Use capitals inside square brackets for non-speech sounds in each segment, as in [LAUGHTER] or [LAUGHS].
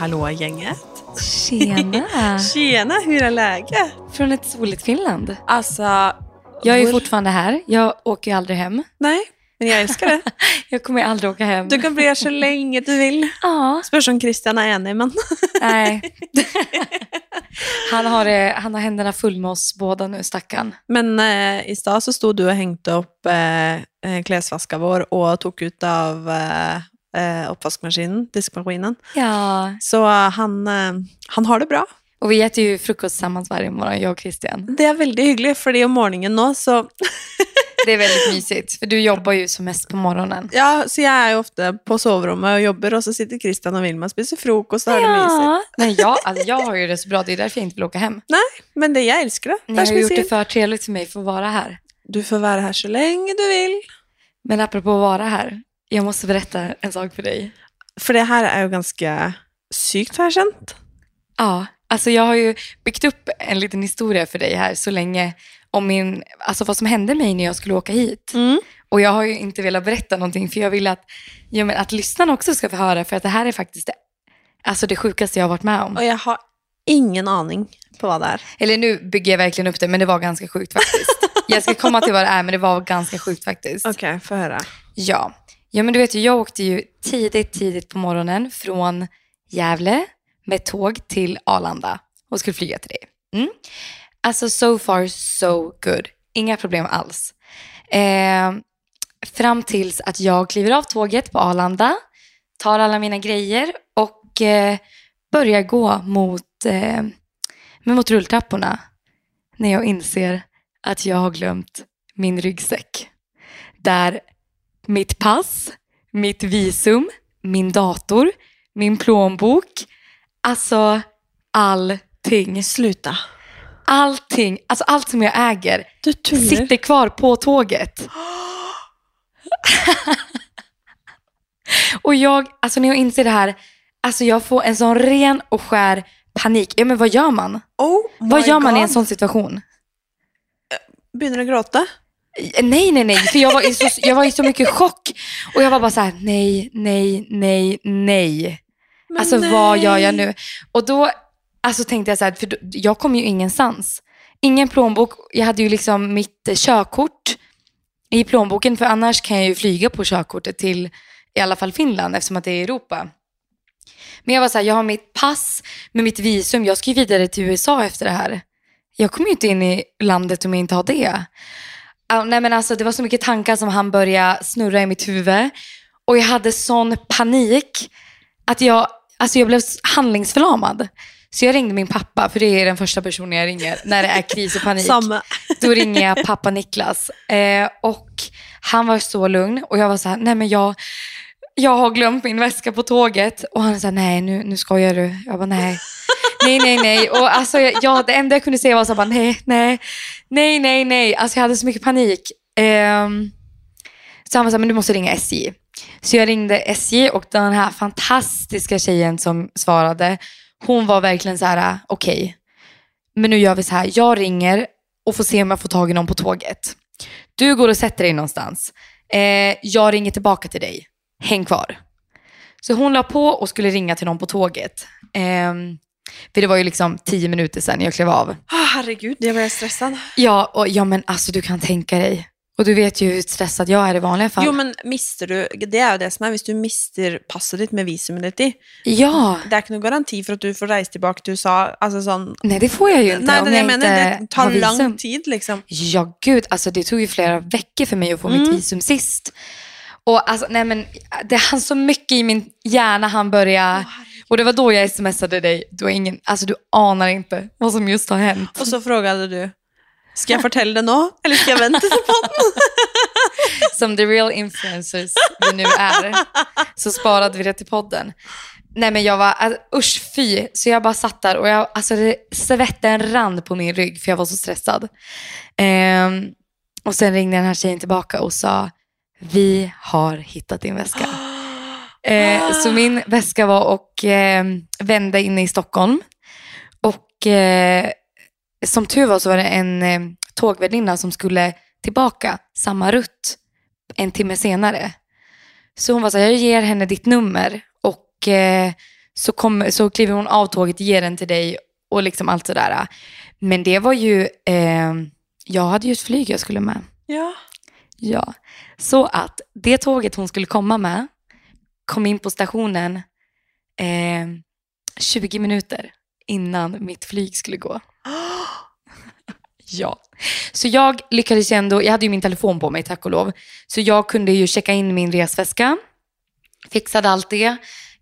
Hallå, gänget. Tjena! [LAUGHS] Tjena, hur är läget? Från ett soligt Finland. Alltså, Jag är vår- fortfarande här. Jag åker ju aldrig hem. Nej, men jag älskar det. [LAUGHS] Jag kommer aldrig åka hem. Du kan bli här så länge du vill. [LAUGHS] Ja. Spørs om Christian är enig, men Nej. han, har, eh, han har händerna full med oss båda nu, stackarn. Men eh, i stad så stod du och hängde upp eh, eh, klesvaska vår och tog ut av eh, eh, uppvaskmaskinen, diskmaskinen. Ja. Så eh, han, eh, han har det bra. Och vi äter ju frukost tillsammans varje morgon, jag och Christian. Det är väldigt hyggligt, för om morgonen nu så, [LAUGHS] Det är väldigt mysigt, för du jobbar ju som mest på morgonen. ja, så jag är ju ofta på sovrummet och jobbar och så sitter Christian och Vilma och spiser frukost och har det mysigt. Ja. Nej, jag, [LAUGHS] alltså, jag har ju det så bra, det är därför jag inte vill åka hem. Nej, men det, jag älskar det. Ni det har ju gjort det för trevligt för mig för att vara här. Du får vara här så länge du vill. Men apropå att vara här, jag måste berätta en sak för dig. För det här är ju ganska sykt har jag känt. Ja, alltså jag har ju byggt upp en liten historia för dig här så länge om min, alltså vad som hände mig när jag skulle åka hit. Mm. Och jag har ju inte velat berätta någonting för jag vill att, ja, men att lyssnarna också ska få höra för att det här är faktiskt det, alltså det sjukaste jag har varit med om. Och jag har ingen aning på vad det är. Eller nu bygger jag verkligen upp det men det var ganska sjukt faktiskt. [LAUGHS] jag ska komma till vad det är men det var ganska sjukt faktiskt. Okej, få höra. Ja ja, men du vet ju jag åkte ju tidigt, tidigt på morgonen från Gävle med tåg till Arlanda och skulle flyga till dig. Mm. Alltså so far so good. Inga problem alls. Eh, fram tills att jag kliver av tåget på Arlanda, tar alla mina grejer och eh, börjar gå mot, eh, mot rulltrapporna när jag inser att jag har glömt min ryggsäck. Där mitt pass, mitt visum, min dator, min plånbok, alltså allting. Sluta. Allting, alltså allt som jag äger sitter kvar på tåget. [GASPS] och jag, alltså när jag inser det här, alltså jag får en sån ren och skär panik. Ja men vad gör man? Oh vad gör man i en God. sån situation? Börjar du gråta? Nej, nej, nej. För jag var, i så, jag var i så mycket chock. Och jag var bara så här, nej, nej, nej, nej. Men Alltså nej. vad gör jag nu? Och då alltså, tänkte jag så här, för jag kom ju ingenstans. Ingen plånbok. Jag hade ju liksom mitt eh, körkort i plånboken. För annars kan jag ju flyga på körkortet till i alla fall Finland eftersom att det är Europa. Men jag var så här, jag har mitt pass med mitt visum. Jag ska ju vidare till USA efter det här. Jag kommer ju inte in i landet om jag inte har det. Nej men alltså, det var så mycket tankar som han började snurra i mitt huvud. Och jag hade sån panik att jag, alltså jag blev handlingsförlamad. Så jag ringde min pappa, för det är den första personen jag ringer när det är kris och panik. Samma. Då ringer jag pappa Niklas. Eh, och han var så lugn och jag var så här, nej men jag, jag har glömt min väska på tåget. Och han sa, nej nu, nu skojar du. Jag bara, nej. Nej, nej, nej. Och alltså, jag, det enda jag kunde säga var så bara, nej, nej, nej, nej, nej. Alltså jag hade så mycket panik. Um, så han var så här, men du måste ringa SJ. Så jag ringde SJ och den här fantastiska tjejen som svarade, hon var verkligen så här, okej, men nu gör vi så här, jag ringer och får se om jag får tag i någon på tåget. Du går och sätter dig någonstans. Eh, jag ringer tillbaka till dig. Häng kvar. Så hon la på och skulle ringa till någon på tåget. Ehm, för det var ju liksom tio minuter sedan jag klev av. Ah, herregud, jag blev stressad. Ja, och, ja men alltså du kan tänka dig. Och du vet ju hur stressad jag är i vanliga fall. Jo, men mister du, det är ju det som är, hvis du mister passet ditt med visumet ditt i, Ja, det är inte någon garanti för att du får resa tillbaka till USA. Alltså sån, nej det får jag ju inte nej, om det, jag jag menar, inte det tar lång tid liksom. Ja, gud. Alltså, det tog ju flera veckor för mig att få Mm. mitt visum sist. Och alltså, nej men, det hann så mycket i min hjärna han började... och det var då jag smsade dig. Du, har ingen, alltså, du anar inte vad som just har hänt. Och så frågade du, ska jag fortälla det nu eller ska jag vänta till podden? [LAUGHS] Som the real influencers vi nu är, så sparade vi det till podden. Nej men jag var, alltså, usch fy. Så jag bara satt där och jag, alltså, det, svetten rann på min rygg för jag var så stressad. Ehm, och sen ringde den här tjejen tillbaka och sa, vi har hittat din väska. [GASPS] Eh, så min väska var och eh, vände inne i Stockholm. Och eh, som tur var så var det en eh, tågvärdinna som skulle tillbaka samma rutt en timme senare. Så hon var så här, jag ger henne ditt nummer och eh, så, kom, så kliver hon av tåget, ger den till dig och liksom allt sådär. Men det var ju, eh, jag hade ju ett flyg jag skulle med. Ja. Ja, så att det tåget hon skulle komma med kom in på stationen eh, 20 minuter innan mitt flyg skulle gå. Ja. Så jag lyckades ju ändå, jag hade ju min telefon på mig tack och lov, så jag kunde ju checka in min resväska, fixade allt det,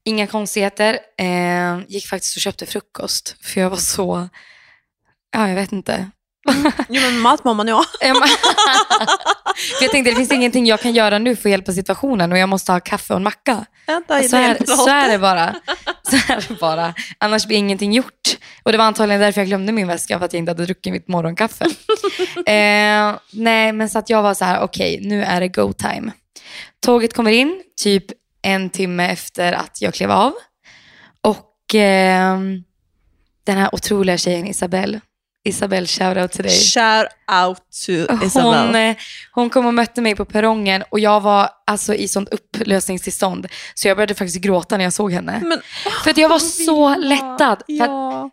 inga konstigheter, eh, gick faktiskt och köpte frukost för jag var så, ja jag vet inte. Jo men mat må man ju [LAUGHS] [LAUGHS] jag tänkte det finns ingenting jag kan göra nu för att hjälpa situationen och jag måste ha kaffe och en macka. Är Så är, helt så är det bara. Så är det bara. Annars blir ingenting gjort. Och det var antagligen därför jag glömde min väska, för att jag inte hade druckit mitt morgonkaffe. [LAUGHS] eh, nej, men så att jag var så här, okej, nu är det go time. Tåget kommer in typ en timme efter att jag klev av. Och eh, den här otroliga tjejen Isabelle, Isabelle, shoutout till dig. Shout out to Hon, Isabel. eh, hon kom och mötte mig på perrongen och jag var alltså i sånt upplösningstillstånd. Så jag började faktiskt gråta när jag såg henne. Men, För att jag var så lättad. För att, Ja.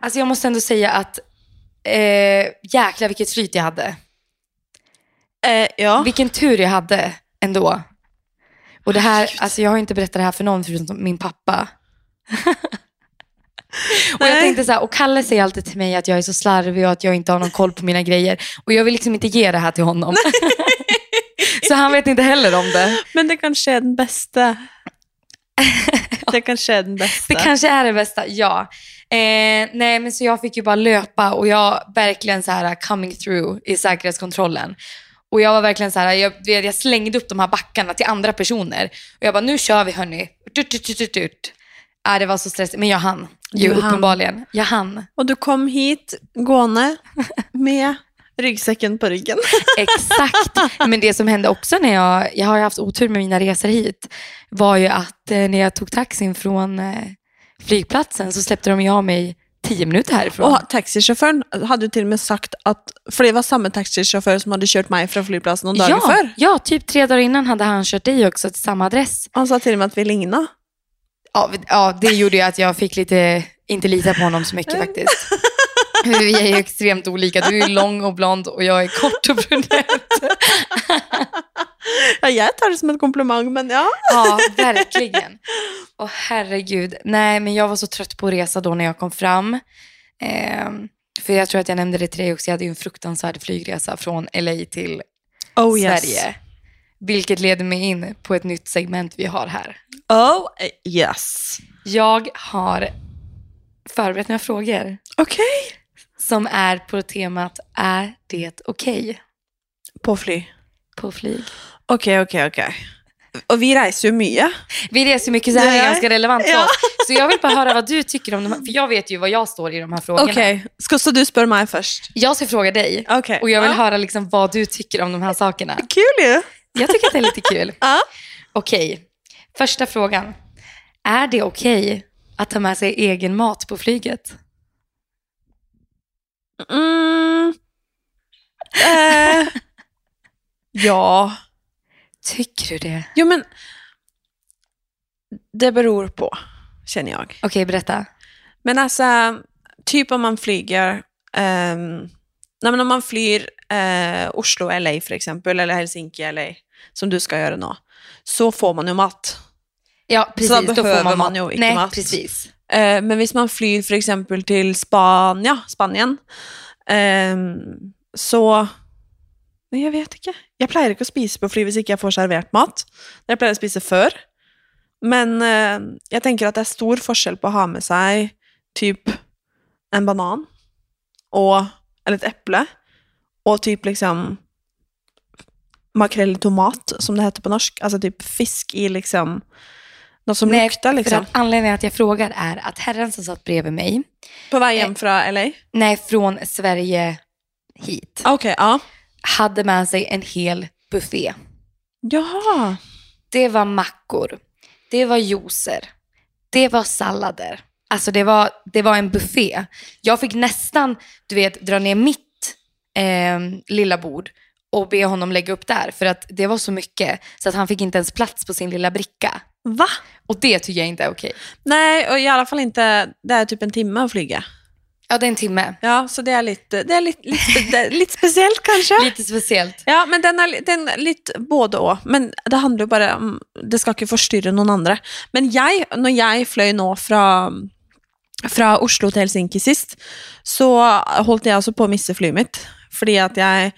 alltså jag måste ändå säga att eh, jäklar vilket flyt jag hade. Eh, ja. Vilken tur jag hade ändå. Och det här, alltså jag har inte berättat det här för någon förutom min pappa. [LAUGHS] och jag tänkte så här, och Kalle säger alltid till mig att jag är så slarvig och att jag inte har någon koll på mina grejer. Och jag vill liksom inte ge det här till honom. [LAUGHS] så han vet inte heller om det. Men det kanske är den bästa. [LAUGHS] Det kanske är den bästa. Det kanske är det bästa, ja. Eh, nej, men så jag fick ju bara löpa och jag verkligen så här coming through i säkerhetskontrollen. Och jag var verkligen så här, jag, jag slängde upp de här backarna till andra personer. Och jag bara, nu kör vi hörni. Dut, dut, dut, dut. Äh, det var så stressigt, men jag hann. Du hann. uppenbarligen. Jag hann. Och du kom hit gående [LAUGHS] med ryggsäcken på ryggen. [LAUGHS] Exakt. Men det som hände också när jag, jag har haft otur med mina resor hit, var ju att eh, när jag tog taxin från eh, flygplatsen så släppte de ju av mig tio minuter härifrån. Och taxichauffören hade ju till och med sagt att, för det var samma taxichaufför som hade kört mig från flygplatsen någon dag ja, förr. ja, typ tre dagar innan hade han kört dig också till samma adress. Han sa till och med att vi lignade. Ja, ja, det gjorde ju att jag fick lite, inte lita på honom så mycket faktiskt. Vi är ju extremt olika. Du är lång och blond och jag är kort och brunett. Ja, jag tar det som en komplimang, men ja. Ja, verkligen. Och herregud. Nej, men jag var så trött på att resa då när jag kom fram. Ehm, för jag tror att jag nämnde det till dig också. Jag hade ju en fruktansvärd flygresa från LA till Oh Sverige. Vilket leder mig in på ett nytt segment vi har här. Oh yes. Jag har förberett några frågor Okej. som är på temat Är det okej På fly. på flyg? Okej, okej, okej. Och vi reser ju mycket. Vi reser mycket så det här är ganska relevant för Ja. oss. Så jag vill bara höra vad du tycker om de här, för jag vet ju vad jag står i de här frågorna. Okej, ska så du spör mig först? Jag ska fråga dig Okej. och jag vill ja. höra liksom vad du tycker om de här sakerna. Kul ju. Jag tycker att det är lite kul. [LAUGHS] Ja. Okej, första frågan. Är det okej att ta med sig egen mat på flyget? Mm. Eh. [LAUGHS] ja. Tycker du det? Jo, men det beror på, känner jag. Okej, berätta. Men alltså, typ om man flyger, ehm, nej men om man flyr eh, Oslo, LA för exempel, eller Helsinki, LA, som du ska göra nu, så får man ju mat. Ja, precis. Så då behöver får man, man inte Nej, mat. precis. Eh, men hvis man flyr exempel till Spania, Spanien, ehm, så Men jeg vet ikke. Jeg pleier ikke å spise på fly hvis ikke jeg får servert mat. Jeg pleier å spise før. Men eh, jeg tenker at det er stor forskjell på å ha med seg typ en banan og Eller et eple. Og typ liksom makrell i tomat, som det heter på norsk. Altså typ fisk i liksom Noe som Nej, lukter, För liksom. att anledningen att jag frågar är att herren som satt bredvid mig, På vei hjem fra LA? nej, från Sverige hit, Okej, ja. hade med sig en hel buffé. Jaha. Det var mackor, det var juicer, det var sallader. Alltså det var, det var en buffé. Jag fick nästan, du vet, dra ner mitt eh, lilla bord och be honom lägga upp där. För att det var så mycket så att han fick inte ens plats på sin lilla bricka. Va? Och det tycker jag inte är okej. Nej, och i alla fall inte, det är typ en timme att flyga. Ja, det är en timme. Ja, så det är lite, det är lite, lite, det är lite speciellt kanske. [LAUGHS] Lite speciellt. Ja, men den er, den er litt både og. Men det handler jo bare om Det skal ikke forstyrre noen andre. Men jeg, når jeg fløy nå fra, fra Oslo til Helsinki sist, så holdt jeg også på å miste flyet mitt. Fordi at jeg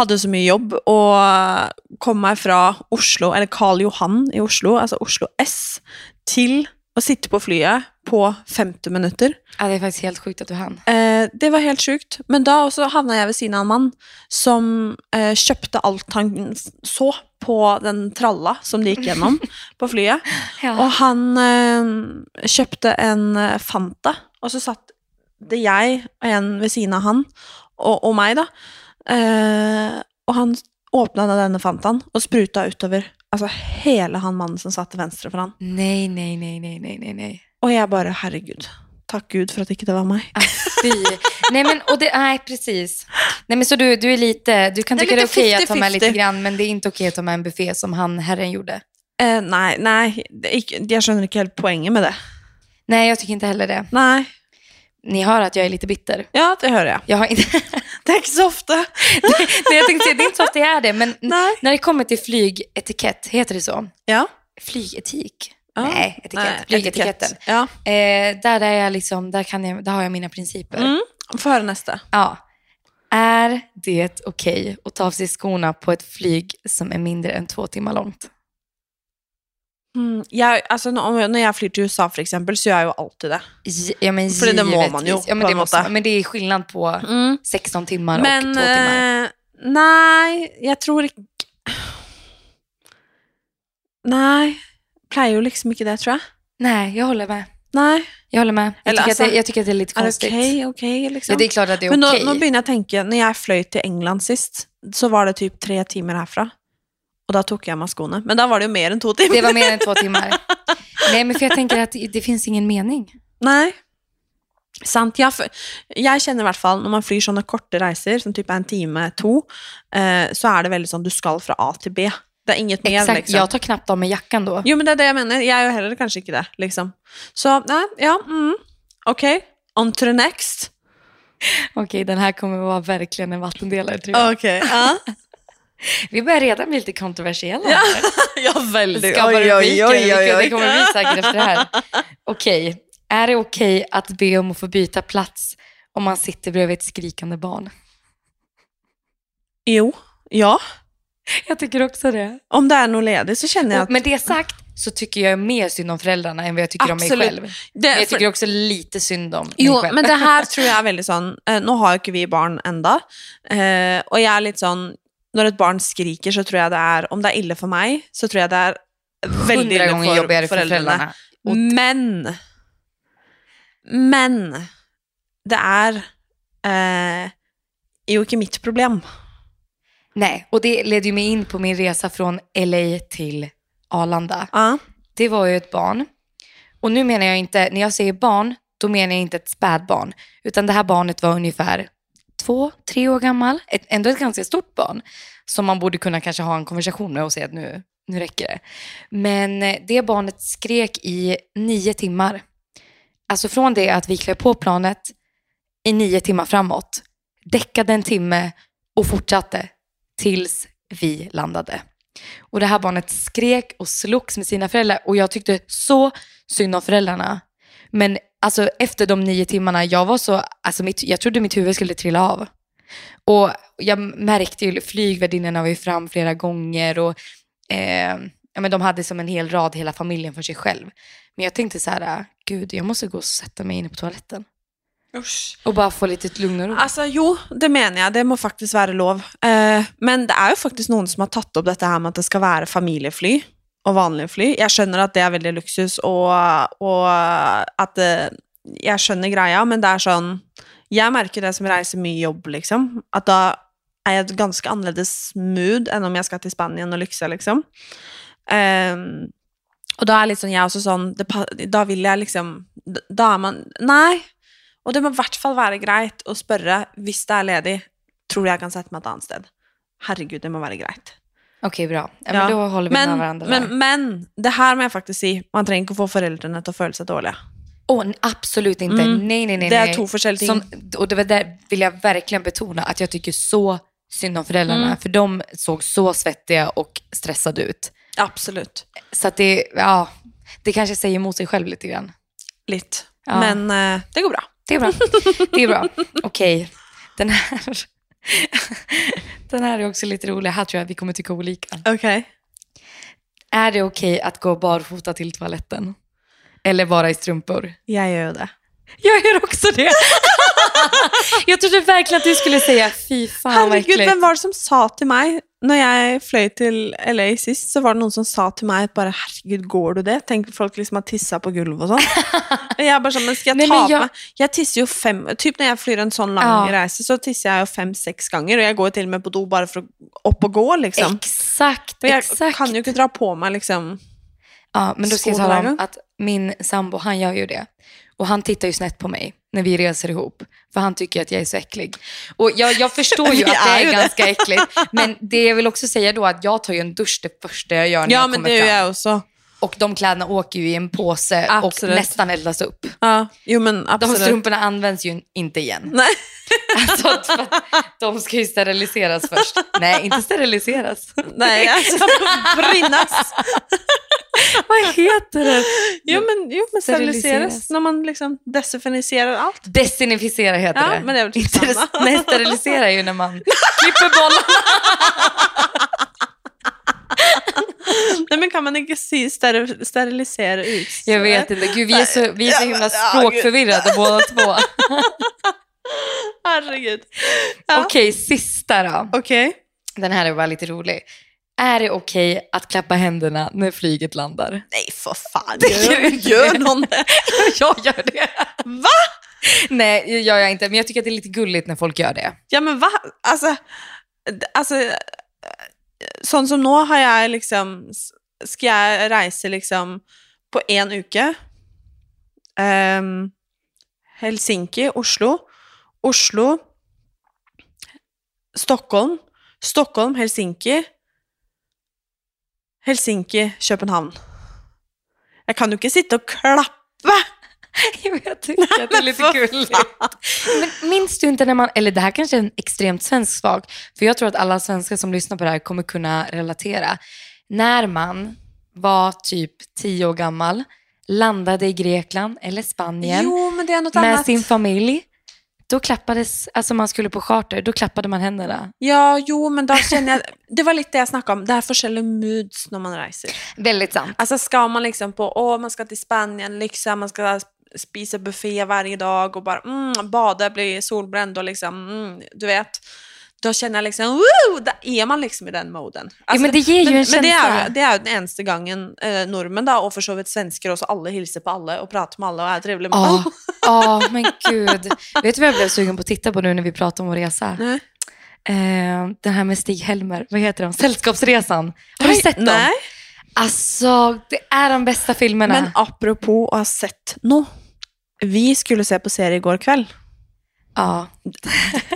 hadde så mye jobb og kom meg fra Oslo, eller Karl Johan i Oslo, altså Oslo S, til å sitte på flyet på 50 minutter. Ja, det är faktiskt helt sjukt att du hann. Eh, det var helt sjukt. Men da også havna jeg ved siden av en mann som eh, kjøpte alt han så på den tralla som de gikk gjennom [LAUGHS] på flyet. Ja. Og han eh, kjøpte en eh, Fanta, og så satt det jeg og en ved siden av han, og, og meg, da. Eh, og han åpna denne Fantaen og spruta utover altså hele han mannen som satt til venstre for han. Nej, nej, nej, nej, nej, nej, nej. Og jeg bare, herregud. Takk Gud for at ikke det var meg. Ah, nej, men, och det, nej, precis. Nej, men så du, du är lite, du kan tycka det är okej att ta med 50-50. lite grann, men det är inte okej att ta med en buffé som han, herren gjorde. Eh, nei, nei, det er jeg skjønner ikke helt poenget med det. Nej, jag tycker inte heller det. Nei. Ni hör att jag är lite bitter. Ja, det hører jeg. Jag har inte... [LAUGHS] Det er ikke så ofte. [LAUGHS] Nej, jag tänkte säga, det är inte så ofta jag är det, men Nej. när det kommer till flygetikett, heter det så? Ja. Flygetik? Ja. Nej, etikett. Nei, Flygetiketten. etikett. Ja. Eh, där, är jag liksom, där, kan jag, där har jag mina principer. Mm. Høre neste. Ja. Är det okej att ta av sig skorna på ett flyg som är mindre än två timmar långt? Mm. Jeg, altså, når, jeg flyr til USA, for eksempel, så gjør jeg jo alltid det. Ja, men För det må man ju, Ja, men, det måste, men det är skillnad på 16 timmar och Men två timmar. eh, nei, jeg tror ikke Nei. Pleier jo liksom ikke det, tror jeg. Nej, jag håller med. Nei. Jag håller med. Jag Eller tycker, alltså, att, det, jag tycker att det är lite Er det konstigt. ok, ok, liksom? Ja, det är klart att det är Men okej. nå begynner jeg å tenke Når jeg fløy til England sist, så var det typ tre timer herfra. Og da tok jeg av meg skoene. Men da var det jo mer enn to timer. Det var mer än två timmar. [LAUGHS] Nej, men för jag tänker att det, finns ingen mening. Nei. Sant. Ja, for, jeg kjenner i hvert fall når man flyr sånne korte reiser, som typ en time, to, eh, så er det veldig sånn du skal fra A til B. Det er inget mer, Exakt, liksom. jag tar knappt av mig jackan då. Jo, men det er det jeg mener. Jeg gjør heller kanskje ikke det, liksom. Så, nei, ja, mm, ok. On to the next. Okej, den här kommer vara verkligen en vattendelare tror jag. Ok, ja. [LAUGHS] Vi börjar redan bli lite kontroversiella. ja. här. [LAUGHS] ja, veldig. Skapa Oi, oi, rubriker. oi, oi, Det kommer bli säkert efter det här. [LAUGHS] Okej, är det okej att be om att få byta plats om man sitter bredvid ett skrikande barn? Jo, ja. Jag tycker också det. Om det er noe ledig, så kjenner jeg Och at med det sagt så tycker jag mer synd om föräldrarna än vad jag tycker om mig Absolut. själv. det, Men jag tycker också lite synd om mig Jo, själv. men det her [LAUGHS] tror jeg er veldig sånn eh, Nå har jo ikke vi barn enda, eh, og jeg er litt sånn Når et barn skriker, så tror jeg det er Om det er ille for meg, så tror jeg det Hundra ille gånger for jobbigare för föräldrarna. Men Men det er eh, jo ikke mitt problem. Nej, och det leder ju mig in på min resa från LA till Arlanda. Ja. Det var ju ett barn. Och nu menar jag inte, när jag säger barn, då menar jag inte ett spädbarn. Utan det här barnet var ungefär två, tre år gammal. Ett, ändå ett ganska stort barn. Som man borde kunna kanske ha en konversation med och säga att nu, nu räcker det. Men eh, det barnet skrek i nio timmar. Alltså från det att vi klev på planet i nio timmar framåt. Däckade en timme och fortsatte tills vi landade. Och det här barnet skrek och slogs med sina föräldrar och jag tyckte så synd om föräldrarna. Men alltså efter de nio timmarna, jag var så, alltså mitt, jag trodde mitt huvud skulle trilla av. Och jag märkte ju, flygvärdinnorna var ju fram flera gånger och eh, ja, men de hade som en hel rad hela familjen för sig själv. Men jag tänkte så här, gud jag måste gå och sätta mig inne på toaletten. Usch. Och bara få lite lugn och ro. Altså, jo, det mener jeg. Det må faktisk være lov. Eh, men det er jo faktisk noen som har tatt opp dette her med at det skal være familiefly og vanlige fly. Jeg skjønner at det er veldig luksus, og, og at det, Jeg skjønner greia, men det er sånn Jeg merker det som reiser mye jobb, liksom. At da er jeg et ganske annerledes mood enn om jeg skal til Spania og lykse, liksom. Um, og da er liksom jeg også sånn det, Da vil jeg liksom Da er man Nei. Og det må i hvert fall være greit å spørre hvis det er ledig, tror du jeg kan sette meg et annet sted. herregud, det må være greit. Okej, bra. Ja, men då håller vi med Men, varandra där. men, men det her må jeg faktisk si, man trenger ikke få til å føle seg dårlige. N- absolut inte. Mm. Nej, nej, nej. Det är två forskjellige ting. Som, och det var där vill jag verkligen betona att jag tycker så synd om föräldrarna. Mm. För de såg så svettiga och stressade ut. Absolutt. Så att det, ja, det kanske säger emot sig själv lite grann. Litt. Ja. Men eh, det går bra. Det är bra. Det är bra. [LAUGHS] Okej, den här... [LAUGHS] Den här är också lite rolig. Här tror jag att vi kommer tycka olika. Ok. Är det okej att gå barfota till toaletten? Eller vara i strumpor? Gjør jo det. Jag gör också det. [LAUGHS] jag trodde verkligen att du skulle säga fy fan vad Herregud, äckligt. hvem var det som sa til meg Når jeg fløy til LA sist, så var det noen som sa til meg bare Herregud, går du det? Tenk folk liksom har tissa på gulvet og sånn. [LAUGHS] Og jeg bare sånn, men skal jeg ta på jag- meg Jeg tisser jo fem Typ når jeg flyr en sånn lang Ja. reise, så tisser jeg jo fem-seks ganger, og jeg går til og med på do bare for å opp og gå, liksom. Exakt, Og jeg exakt. kan jo ikke dra på meg liksom Ja, men då ska jag tala om att min sambo, han gör ju det. Och han tittar ju snett på mig när vi reser ihop. För han tycker att jag är så äcklig. Och jag, jag förstår ju [LAUGHS] att det är är ju det. ganska äckligt. Men det jag vill också säga då att jag tar ju en dusch det första jag gör när Ja, jag men kommer det gjør fram. jeg også. Och de kläderna åker ju i en påse och Absolut. nästan eldas upp. Ja, jo, men De absolutt. strumporna används ju inte igen. Nei. [LAUGHS] Alltså, för att de ska ju steriliseras först. Nej, inte steriliseras. Nei, jeg skal brinnes. Vad heter det? Jo, men, jo, men steriliseres. Når man liksom desinfiserer alt. Desinficera heter Ja, det. men det är Inte samma. Nej, sterilisera är ju när man [LAUGHS] klipper bollarna. [LAUGHS] Nei, men kan man ikke si steri sterilisere ut? Jag vet inte. Gud, vi är så, vi är så himla språkförvirrade båda två. [LAUGHS] Herregud. Ja. Okej, sista då. Ok. Den här är bara lite rolig. Är det okej att klappa händerna när flyget landar? Nej, for faen. Gjør Gjør, du gjør det? det? [LAUGHS] Jag gör det. Va? Nej, det gör jag inte. Men jag tycker att det är lite gulligt när folk gör det. Ja, men va? Altså, d- altså Sånn som nå har jeg liksom Skal jeg reise liksom på én uke? Ehm, Helsinki, Oslo. Oslo, Stockholm, Stockholm, Helsinki. Helsinki, København. Jeg kan jo ikke sitte og klappe! [LAUGHS] Jag tycker att det är lite gulligt. Men minns du inte när man, eller det här kanske är en extremt svensk sak, för jag tror att alla svenskar som lyssnar på det här kommer kunna relatera. När man var typ tio år gammal, landade i Grekland eller Spanien Jo, med annet. sin familj, då klappades, alltså man skulle på charter, då klappade man händerna. Ja, jo, men da kjenner jeg [LAUGHS] Det var litt det jeg snakka om. Det er forskjellige moods når man reiser. Väldigt sant. Altså Skal man liksom på Å, man skal til Spanien, liksom, man skal spise buffé hver dag og bare mm, bade, bli solbrent og liksom mm, Du vet. Da kjenner jeg liksom Woo! Da er man liksom i den moden. Altså, men det gir jo men, en men det känsla. det er jo den eneste gangen eh, nordmenn, da, og for så vidt svensker også, alle hilser på alle og prater med alle og er trivelige med Ja, ja, men gud. Vet du vad jag blev sugen på att titta på nu när vi pratar om vår resa? Nej. Eh, den här med Stig-Helmer, vad heter de? Sällskapsresan. Har du sett dem? Nei. Alltså, det är de bästa filmerna. Men apropos å ha sett noe. Vi skulle se på serie i går kveld. ja,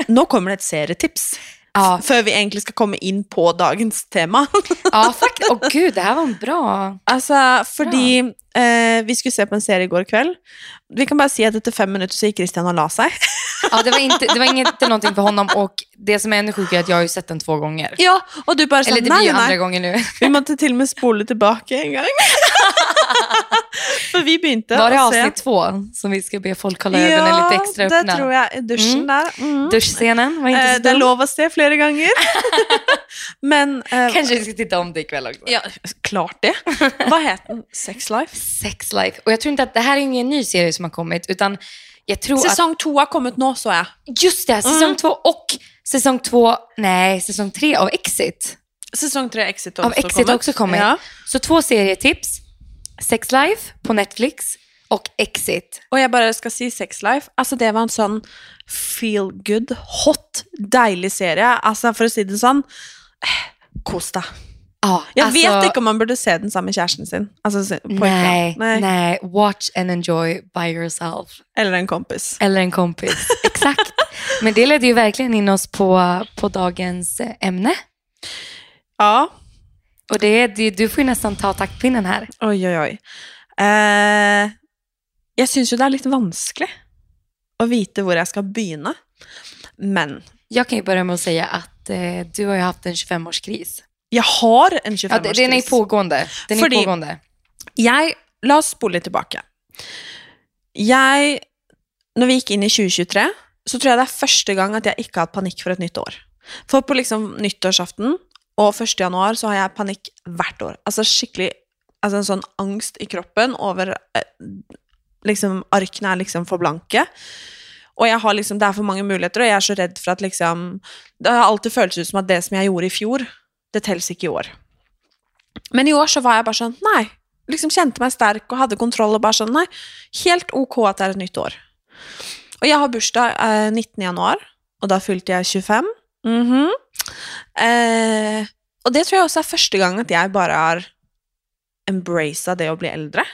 Nå kommer det et serietips. ja, Før vi egentlig skal komme inn på dagens tema. ja, faktiskt. Åh gud, det här var en bra... altså, fordi eh, vi skulle se på en serie i går kveld. Vi kan bare si at etter fem minutter så gikk Christian og la seg. [LAUGHS] Ja, det var inte, det var inte någonting för honom och det som är ännu sjukare är att jag har ju sett den två gånger. Ja, Og du bare Eller sånn det blir ju andra nei. gången nu. [LAUGHS] Vi måtte til og med spole tilbake en gang. [LAUGHS] For vi begynte Var det å se avsnitt två som vi ska be folk hålla ögonen lite extra Ja, det öppna? tror jeg. I dusjen Mm. der. Mm. Duschscenen var inte Eh, så det dum. lov å se flere ganger. Men eh, Kanske vi ska titta om det ikväll också. Ja, klart det. Vad heter den? Sex Life? Sex Life. Och jag tror inte att det här är ingen ny serie som har kommit, utan jag tror att... Säsong två har kommit nu, så jag. Just det, säsong Mm. två och säsong två, nej, säsong tre av Exit. Säsong tre Exit har Av också Exit kommit. också kommit. Ja. Så två serietips. Sex Life på Netflix och Exit. Och jag bara ska säga Sex Life. Alltså det var en sån feel good, hot, deilig serie. Alltså för att säga det sån, eh, kos deg. Ja, Jag alltså, vet inte om man borde se den sammen med kjæresten sin. Pojkvän. Nej, Nej. nej, watch and enjoy by yourself. Eller en kompis. Eller en kompis. Exakt. [LAUGHS] Men det ledde ju verkligen in oss på, på dagens eh, ämne. Ja, Och det, är- det, du får ju nästan ta taktpinnen här. oi, oi, oi. Eh, jeg syns jo det er litt vanskelig å vite hvor jeg skal begynne. Men Jag kan ju börja med att säga att eh, du har ju haft en 25-årskris. Jeg har en Ja, det- den är 25-årskris. pågående. Den är Fordi- pågående. Jeg, la oss spole litt tilbake. Jeg, når vi gikk inn i 2023, så tror jeg det er første gang at jeg ikke har hatt panikk for et nytt år. For på liksom nyttårsaften og 1. januar så har jeg panikk hvert år. Altså skikkelig altså en sånn angst i kroppen over eh, liksom Arkene er liksom for blanke. Og jeg har liksom, det er for mange muligheter, og jeg er så redd for at liksom Det har alltid føltes ut som at det som jeg gjorde i fjor, det telles ikke i år. Men i år så var jeg bare sånn Nei. Liksom kjente meg sterk og hadde kontroll og bare sånn Nei, helt ok at det er et nytt år. Og jeg har bursdag eh, 19. januari og da fylte jeg 25. Mhm. eh, og det tror jeg også er første gang at jeg bare har embraced det å bli eldre.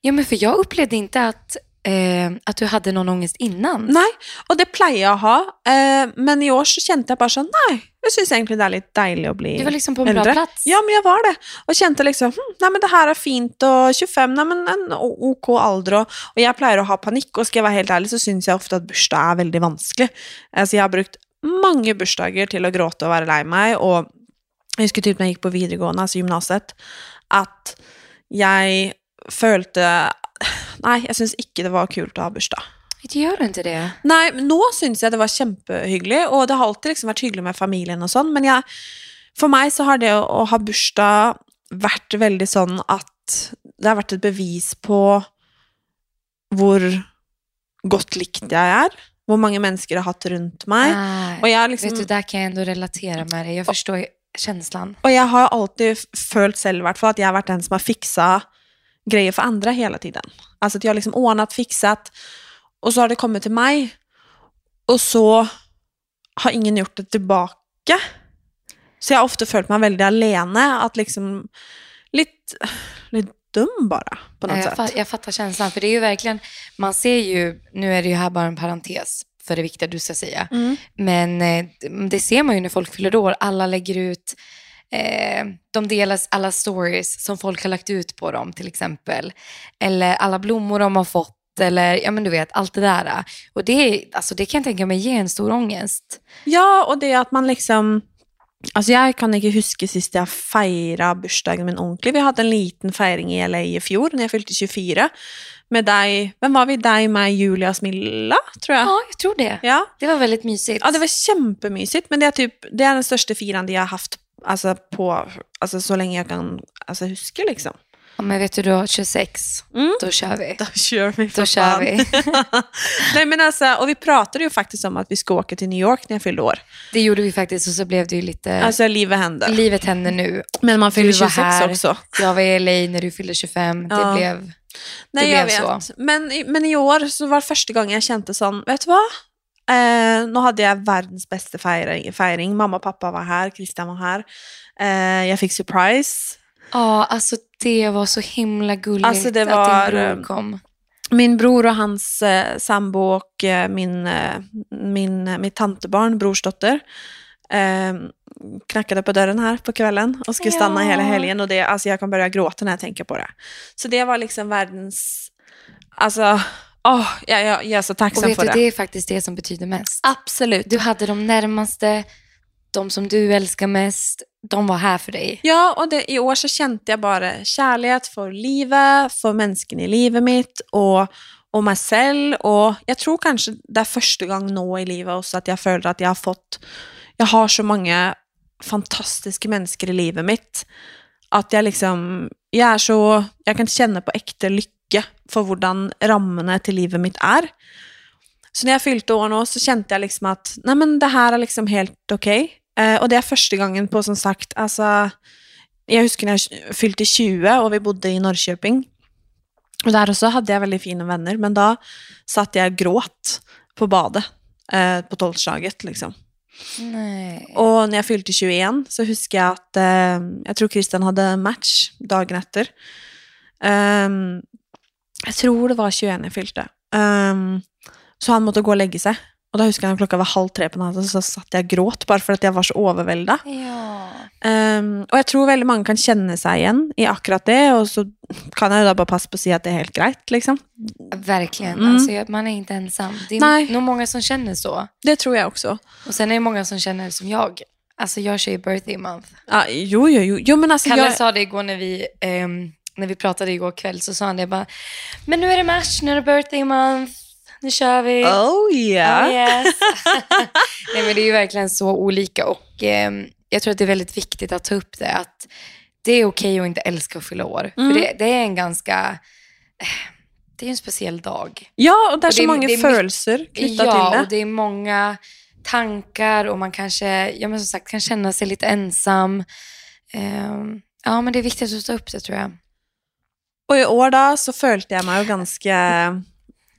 Ja, men för jag upplevde inte att, eh, att du hade någon ångest innan. Nei, og det pleier jeg å ha, eh, men i år så kjente jeg bare sånn Nei, jeg syns egentlig det er litt deilig å bli Du var liksom på en bra eldre. plats. Ja, men jeg var det. Og kjente liksom hm, Nei, men det her er fint, og 25, nei, men en ok alder, og, og jeg pleier å ha panikk, og skal jeg være helt ærlig, så syns jeg ofte at bursdag er veldig vanskelig. Altså, jeg har brukt mange bursdager til å gråte og være lei meg, og jeg husker typ når jeg gikk på videregående, altså gymnaset, at jeg følte Nei, jeg syns ikke det var kult å ha bursdag. Det gör inte det. Nei, men nå syns jeg det var kjempehyggelig, og det har alltid liksom vært hyggelig med familien og sånn, men jeg, for meg så har det å, å ha bursdag vært veldig sånn at det har vært et bevis på hvor godt likt jeg er, hvor mange mennesker jeg har hatt rundt meg, og jeg, liksom, vet du, där kan jag ändå relatera med. Jag förstår ju känslan. og jeg har alltid følt selv hvert fall at jeg har vært den som har fiksa grejer for andre hele tiden. Altså at jeg har liksom ordnet, fikset, og så har det kommet til meg, og så har ingen gjort det tilbake. Så jeg har ofte følt meg veldig alene, at liksom litt, litt dum bara, på något jag, sätt. jag fattar känslan. För det är ju verkligen, man ser ju, nu är det ju här bara en parentes för det viktiga du ska säga. Mm. Men eh, det ser man ju när folk fyller år. Alla lägger ut, eh, de delar alla stories som folk har lagt ut på dem till exempel. Eller alla blommor de har fått. Eller ja men du vet, allt det där. Och det, är- alltså, det kan jag tänka mig ger en stor ångest. Ja, og det at man liksom Altså, jeg kan ikke huske sist jeg feira bursdagen min ordentlig. Vi hadde en liten feiring i LA i fjor, når jeg fylte 24, med deg Hvem var vi? Deg, meg, Julia, Smilla, tror jeg. Ja, jag tror det. Ja, Det var väldigt mysigt. ja det var kjempemysigt, men det er, typ, det er den største fireren jeg har haft altså, på altså, så lenge jeg kan altså, huske, liksom. Ja, men vet du, du har 26. Mm. Då kör vi. Da kjører vi, Då kör vi. [LAUGHS] Nei, men altså, og vi pratade jo faktisk om at vi skulle åke til New York når jeg fyllde år. Det gjorde vi faktiskt och så blev det ju lite... Altså, livet hender. Livet händer nu. Men man fyller Du var 26 här. også. Jag var i LA när du fyllde 25. Det Ja. blev... Nei, Det blev vet. Men, i- men i år så var det første gang jeg kjente sånn, vet du hva? Eh, nå hadde jeg verdens beste feiring. feiring. Mamma og pappa var her, Christian var her. Eh, jeg fikk surprise. Ja, alltså det var så himla gulligt Alltså, det att din eh, bror kom. Min bror og hans eh, sambo og eh, min, eh, min, eh, mitt tantebarn, brorsdotter, eh, knackade på dörren här på kvällen och skulle stanna Ja. hela helgen. Och det, alltså jag kan börja gråta när jag tänker på det. Så det var liksom världens... Alltså, åh, jag, jag, jag är så Och tacksam vet för du, det. det är faktiskt det som betyder mest. Absolut. Du hade de närmaste, de som du älskar mest, de var här för dig. Ja, og det, i år så kjente jeg bare kjærlighet for livet, for menneskene i livet mitt, og, og meg selv. Og jeg tror kanskje det er første gang nå i livet også at jeg føler at jeg har fått Jeg har så mange fantastiske mennesker i livet mitt at jeg liksom Jeg er så Jeg kan kjenne på ekte lykke for hvordan rammene til livet mitt er. Så når jeg fylte år nå, så kjente jeg liksom at Nei, men det her er liksom helt ok. Eh, og det er første gangen på, som sagt Altså Jeg husker når jeg fylte 20, og vi bodde i Norrköping. Og der også hadde jeg veldig fine venner, men da satt jeg og gråt på badet. Eh, på tolvslaget, liksom. Nej. Og når jeg fylte 21, så husker jeg at eh, Jeg tror Christian hadde match dagen etter. Ehm, jeg tror det var 21 jeg fylte. Ehm, så han måtte gå og legge seg. Och då huskar jag när klockan var halv tre på natten så satt jag och gråt bara för att jag var så överväldigad. Ja. Um, och jag tror väldigt många kan känna sig igen i akkurat det och så kan jag ju då bara passa på att säga att det är helt grejt liksom. Verkligen. Mm. Alltså, man är inte ensam. Det är Nej. nog många som känner så. Det tror jag också. Och sen är det många som känner som jag. Alltså jag kör ju birthday month. Ja, jo, jo, jo. jo men alltså Kalle jag... sa det igår när vi, ehm, när vi pratade igår kväll, så sa han det bara, men nu är det mars, nu är det birthday month, nu kör vi. Oh yeah. Oh, yes. [LAUGHS] Nej men det är ju verkligen så olika och ehm, jag tror att det är väldigt viktigt att ta upp det, att det är okej att inte älska att fylla år. Mm. För det, det är en ganska, eh, det är en speciell dag. Ja, och det är så många födelser knytta ja, till det. och det är många tankar och man kanske, ja men som sagt, kan känna sig lite ensam. Ehm, ja, men det är viktigt att ta upp det tror jag. Och i år då så följde jag mig ganska,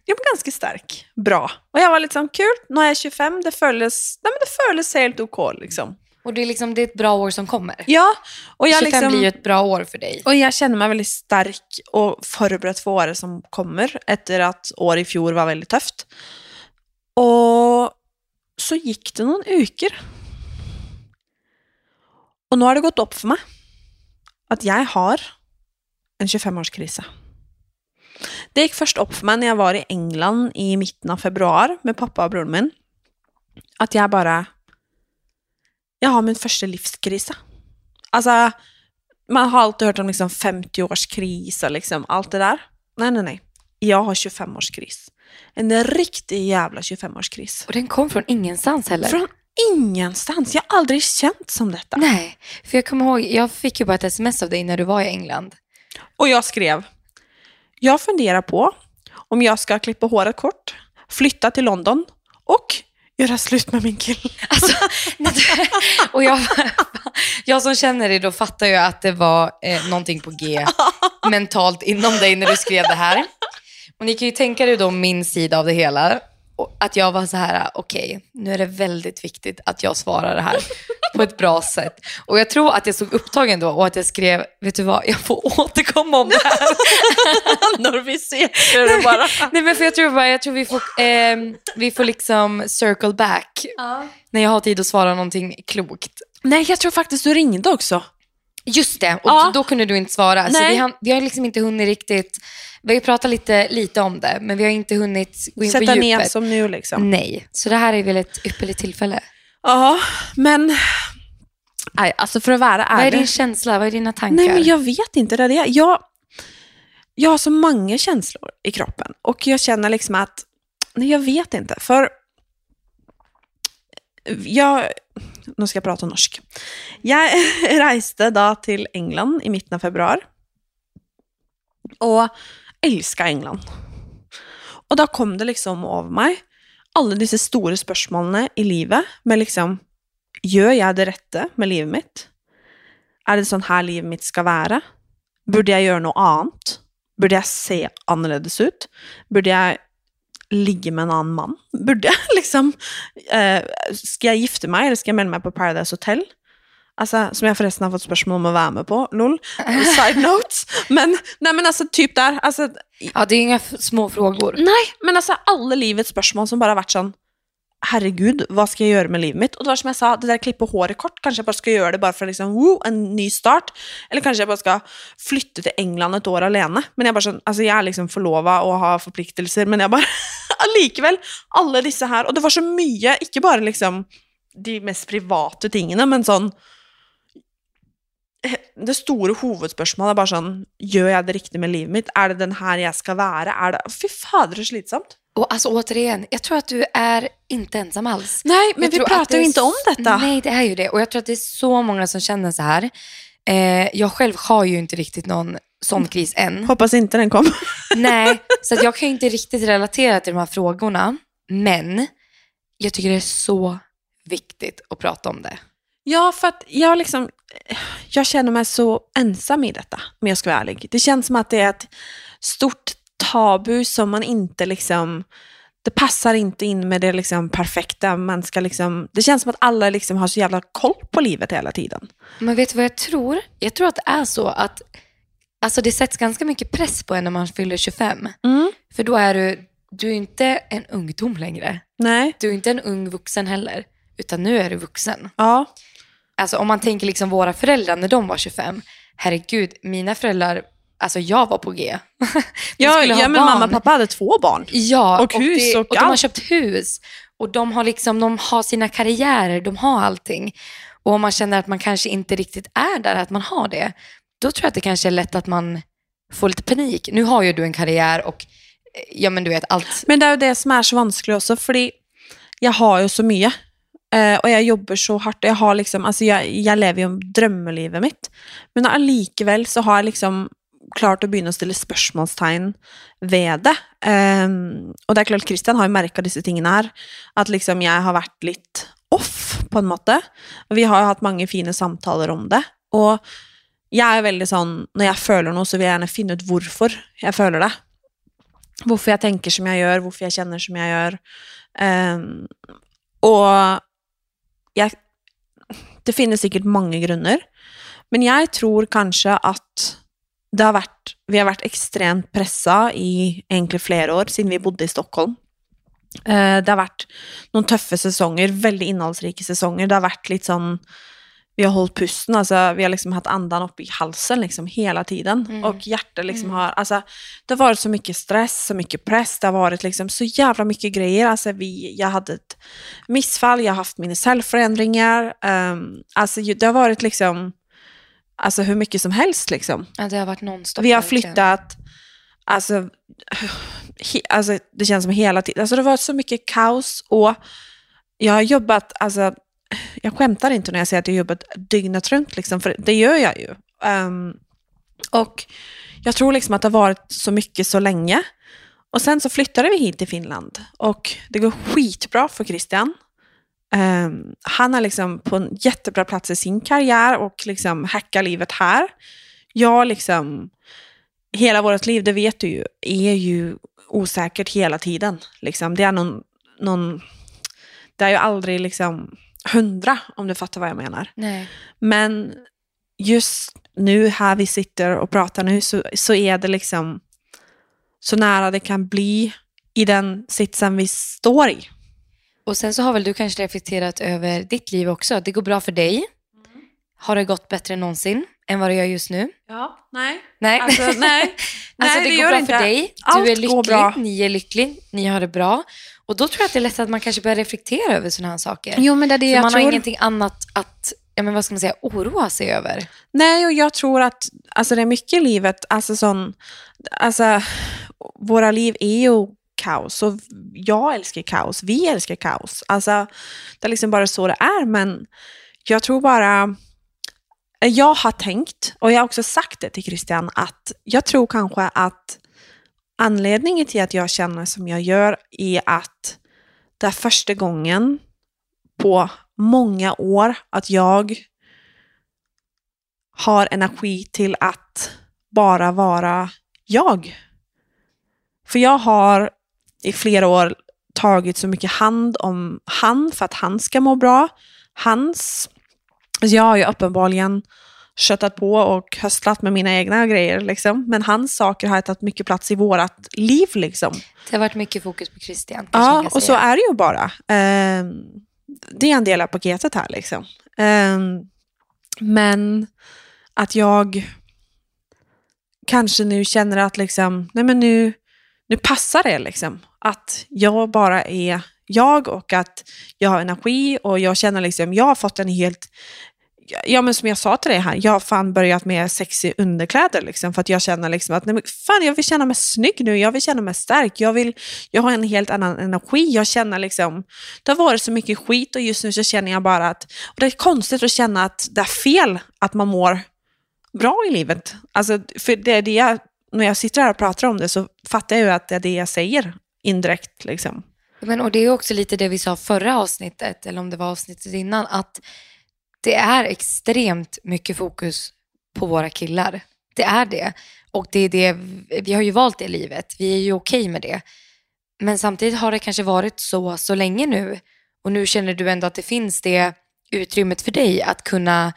jag var ganska stark. Bra. Och jag var sån, kul, nu är jag 25, det följdes, nej men det följdes helt OK liksom. Och det är, liksom, det är ett bra år som kommer. Ja, och jag 25 liksom... blir ju ett bra år för dig. Och jag känner mig väldigt stark och förberedd för året som kommer efter att år i fjol var väldigt tufft. Och så gick det någon uker. Och nu har det gått upp för mig att jag har en 25-årskrise. Det gick först upp för mig när jag var i England i mitten av februari med pappa och bror min. Att jag bara... Jag har min första livskris. Alltså, man har alltid hört om liksom 50-årskris och liksom allt det där. Nej, nej, nej. Jag har 25-årskris. En riktig jävla 25-årskris. Och den kom från ingenstans heller. Från ingenstans. Jag har aldrig känt som detta. Nej, för jag kommer ihåg, jag fick ju bara ett sms av dig när du var i England. Och jag skrev, jag funderar på om jag ska klippa håret kort, flytta till London och göra slut med min kille. [LAUGHS] Alltså, och jag, jag som känner dig då fattar ju att det var eh, någonting på G [LAUGHS] mentalt inom dig när du skrev det här. Och ni kan ju tänka er då min sida av det hela. Att jag var så här, okej, nu är det väldigt viktigt att jag svarar det här på ett bra sätt. Och jag tror att jag såg upptagen då och att jag skrev, vet du vad, jag får återkomma om det här. [LAUGHS] När vi ser är det bara... Nej men för jag tror bara, jag tror vi får, ehm, vi får liksom circle back när jag har tid att svara någonting klokt. Nej, jag tror faktiskt du ringde också. Just det, och Ja. då kunde du inte svara. Så Nej. vi, har, vi har liksom inte hunnit riktigt, vi har ju pratat lite, lite om det, men vi har inte hunnit gå in Sätta på ner djupet. som nu liksom. Nej, så det här är väl ett ypperligt tillfälle. Ja, men... Nej, alltså för att vara Vad är ärlig. din känsla? Vad är dina tankar? Nej, men jag vet inte. Det är det. Jag, jag har så många känslor i kroppen och jag känner liksom att, nej jag vet inte. För jag, nu ska jag prata norsk. Jag [LAUGHS] reste då till England i mitten av februari och älskar England. Och då kom det liksom över mig, alla disse stora spørsmålene i livet, med liksom, gör jag det rätta med livet mitt? Er det sånn her livet mitt skal være? Burde jeg gjøre noe annet? Burde jeg se annerledes ut? Burde jeg ligge med en annen mann? Burde jeg [LAUGHS] liksom eh, Skal jeg gifte meg, eller skal jeg melde meg på Paradise Hotel? Altså, som jeg forresten har fått spørsmål om å være med på. Lol. [LAUGHS] Side note. Men, nei, men altså, typ der. Altså, Ja, det är inga små frågor. Nei, men altså alle livets spørsmål som bare har vært sånn Herregud, hva skal jeg gjøre med livet mitt? Og det var som jeg sa, det der klippe håret kort, kanskje jeg bare skal gjøre det bare for liksom, woo, en ny start. Eller kanskje jeg bare skal flytte til England et år alene. Men jeg bare sånn, altså jeg er liksom forlova og har forpliktelser, men jeg bare [LAUGHS] Allikevel, alle disse her Og det var så mye, ikke bare liksom de mest private tingene, men sånn [LAUGHS] det store hovedspørsmålet er bare sånn Gjør jeg det riktig med livet mitt? Er det den her jeg skal være? Er det Fy fader, så slitsomt. Och alltså återigen, jag tror att du är inte ensam alls. Nej, men Jag vi pratar ju inte om detta. Nej, det är ju det. Och jag tror att det är så många som känner så här. Eh, jag själv har ju inte riktigt någon sån kris än. Hoppas inte den kommer. [LAUGHS] Nej, så jag kan ju inte riktigt relatera till de här frågorna. Men jag tycker det är så viktigt att prata om det. Ja, för att jag liksom... Jag känner mig så ensam i detta, om jag ska vara ärlig. Det känns som att det är ett stort tabu som man inte liksom... Det passar inte in med det liksom perfekta. Man ska liksom, det känns som att alla liksom har så jävla koll på livet hela tiden. Men vet du vad jag tror? Jag tror att det är så att alltså det sätts ganska mycket press på en när man fyller 25. Mm. För då är du, du är inte en ungdom längre. Nej. Du är inte en ung vuxen heller, utan nu är du vuxen. Ja. Alltså om man tänker liksom våra föräldrar när de var 25, herregud, mina föräldrar, alltså jag var på G. [LAUGHS] Ja, ja men barn. mamma och pappa hade två barn. Ja, Och hus det, och och de har köpt hus. Och de har, liksom, de har sina karriärer, de har allting. Och om man känner att man kanske inte riktigt är där, att man har det, då tror jag att det kanske är lätt att man får lite panik. Nu har ju du en karriär och eh, ja men du vet allt. Men det er jo det som er så vanskelig også, fordi jeg har jo så mye. Eh, uh, og jeg jobber så hardt. og Jeg, har liksom, altså jeg, jeg lever jo drømmelivet mitt. Men allikevel så har jeg liksom klart å begynne å stille spørsmålstegn ved det. Ehm, um, og det er klart, Christian har jo merka disse tingene her. At liksom jeg har vært litt off, på en måte. Vi har jo hatt mange fine samtaler om det. Og jeg er veldig sånn Når jeg føler noe, så vil jeg gjerne finne ut hvorfor jeg føler det. Hvorfor jeg tenker som jeg gjør, hvorfor jeg kjenner som jeg gjør. Um, ehm, og jeg Det finnes sikkert mange grunner, men jeg tror kanskje at det har vært Vi har vært ekstremt pressa i egentlig flere år, siden vi bodde i Stockholm. Eh, det har vært noen tøffe sesonger, veldig innholdsrike sesonger. Det har vært litt sånn vi har hållit pusten, alltså, vi har liksom haft andan uppe i halsen liksom hela tiden. Mm. Och hjärtat liksom Mm. har, alltså, det har varit så mycket stress, så mycket press, det har varit liksom så jävla mycket grejer. Alltså, vi, jag hade ett missfall, jag har haft mina cellförändringar. Um, alltså, det har varit liksom, alltså hur mycket som helst liksom. Ja, det har varit nonstop. Vi har flyttat, alltså, he, alltså det känns som hela tiden, alltså det har varit så mycket kaos och jag har jobbat, alltså jag skämtar inte när jag säger att jag jobbar jobbat dygnet runt, liksom, för det gör jag ju. Um, och jag tror liksom att det har varit så mycket så länge. Och sen så flyttade vi hit till Finland och det går skitbra för Christian. Um, han är liksom på en jättebra plats i sin karriär och liksom hackar livet här. Jag liksom, hela vårt liv, det vet du ju, är ju osäkert hela tiden. Liksom. Det är någon, någon, det är ju aldrig liksom hundra, om du fattar vad jag menar. Nej. Men just nu, här vi sitter och pratar nu, så, så är det liksom så nära det kan bli i den sitsen vi står i. Och sen så har väl du kanske reflekterat över ditt liv också. Det går bra för dig. Har det gått bättre än någonsin än vad det gör just nu? Ja, nej. Nej. Alltså, [LAUGHS] nej. Alltså nej, det, det går bra inte. för dig, Allt du är lycklig, ni är lycklig, ni har det bra. Och då tror jag att det är lätt att man kanske börjar reflektera över sådana här saker. Jo, men det är det För jag man tror. har ingenting annat att, ja men vad ska man säga, oroa sig över. Nej, och jag tror att alltså, det är mycket i livet, alltså sån, alltså, våra liv är ju kaos och jag älskar kaos, vi älskar kaos. Alltså, det är liksom bara så det är, men jag tror bara, jag har tänkt, och jag har också sagt det till Christian, att jag tror kanske att anledningen till att jag känner som jag gör är att det är första gången på många år att jag har energi till att bara vara jag. För jag har i flera år tagit så mycket hand om han för att han ska må bra. Hans, jag har ju uppenbarligen köttat på och höstlat med mina egna grejer, liksom. men hans saker har tagit mycket plats i vårat liv. Liksom. Det har varit mycket fokus på Christian. Ja, och så är det ju bara. Ehm, det är en del av paketet här. Liksom. Ehm, men att jag kanske nu känner att liksom, nej men nu, nu passar det. Liksom. Att jag bara är jag och att jag har energi och jag känner liksom, jag har fått en helt Ja men som jag sa till dig här, jag har fan börjat med sexy underkläder liksom, för att jag känner liksom att nej, men fan, jag vill känna mig snygg nu, jag vill känna mig stark, jag, vill, jag har en helt annan energi, jag känner liksom, det har varit så mycket skit och just nu så känner jag bara att, och det är konstigt att känna att det är fel att man mår bra i livet. Alltså, för det är det jag, när jag sitter här och pratar om det så fattar jag ju att det är det jag säger indirekt liksom. Men, och det är också lite det vi sa förra avsnittet, eller om det var avsnittet innan, att det är extremt mycket fokus på våra killar. Det är det. Och det är det, vi har ju valt det livet, vi är ju okej med det. Men samtidigt har det kanske varit så så länge nu. Och nu känner du ändå att det finns det utrymmet för dig att kunna,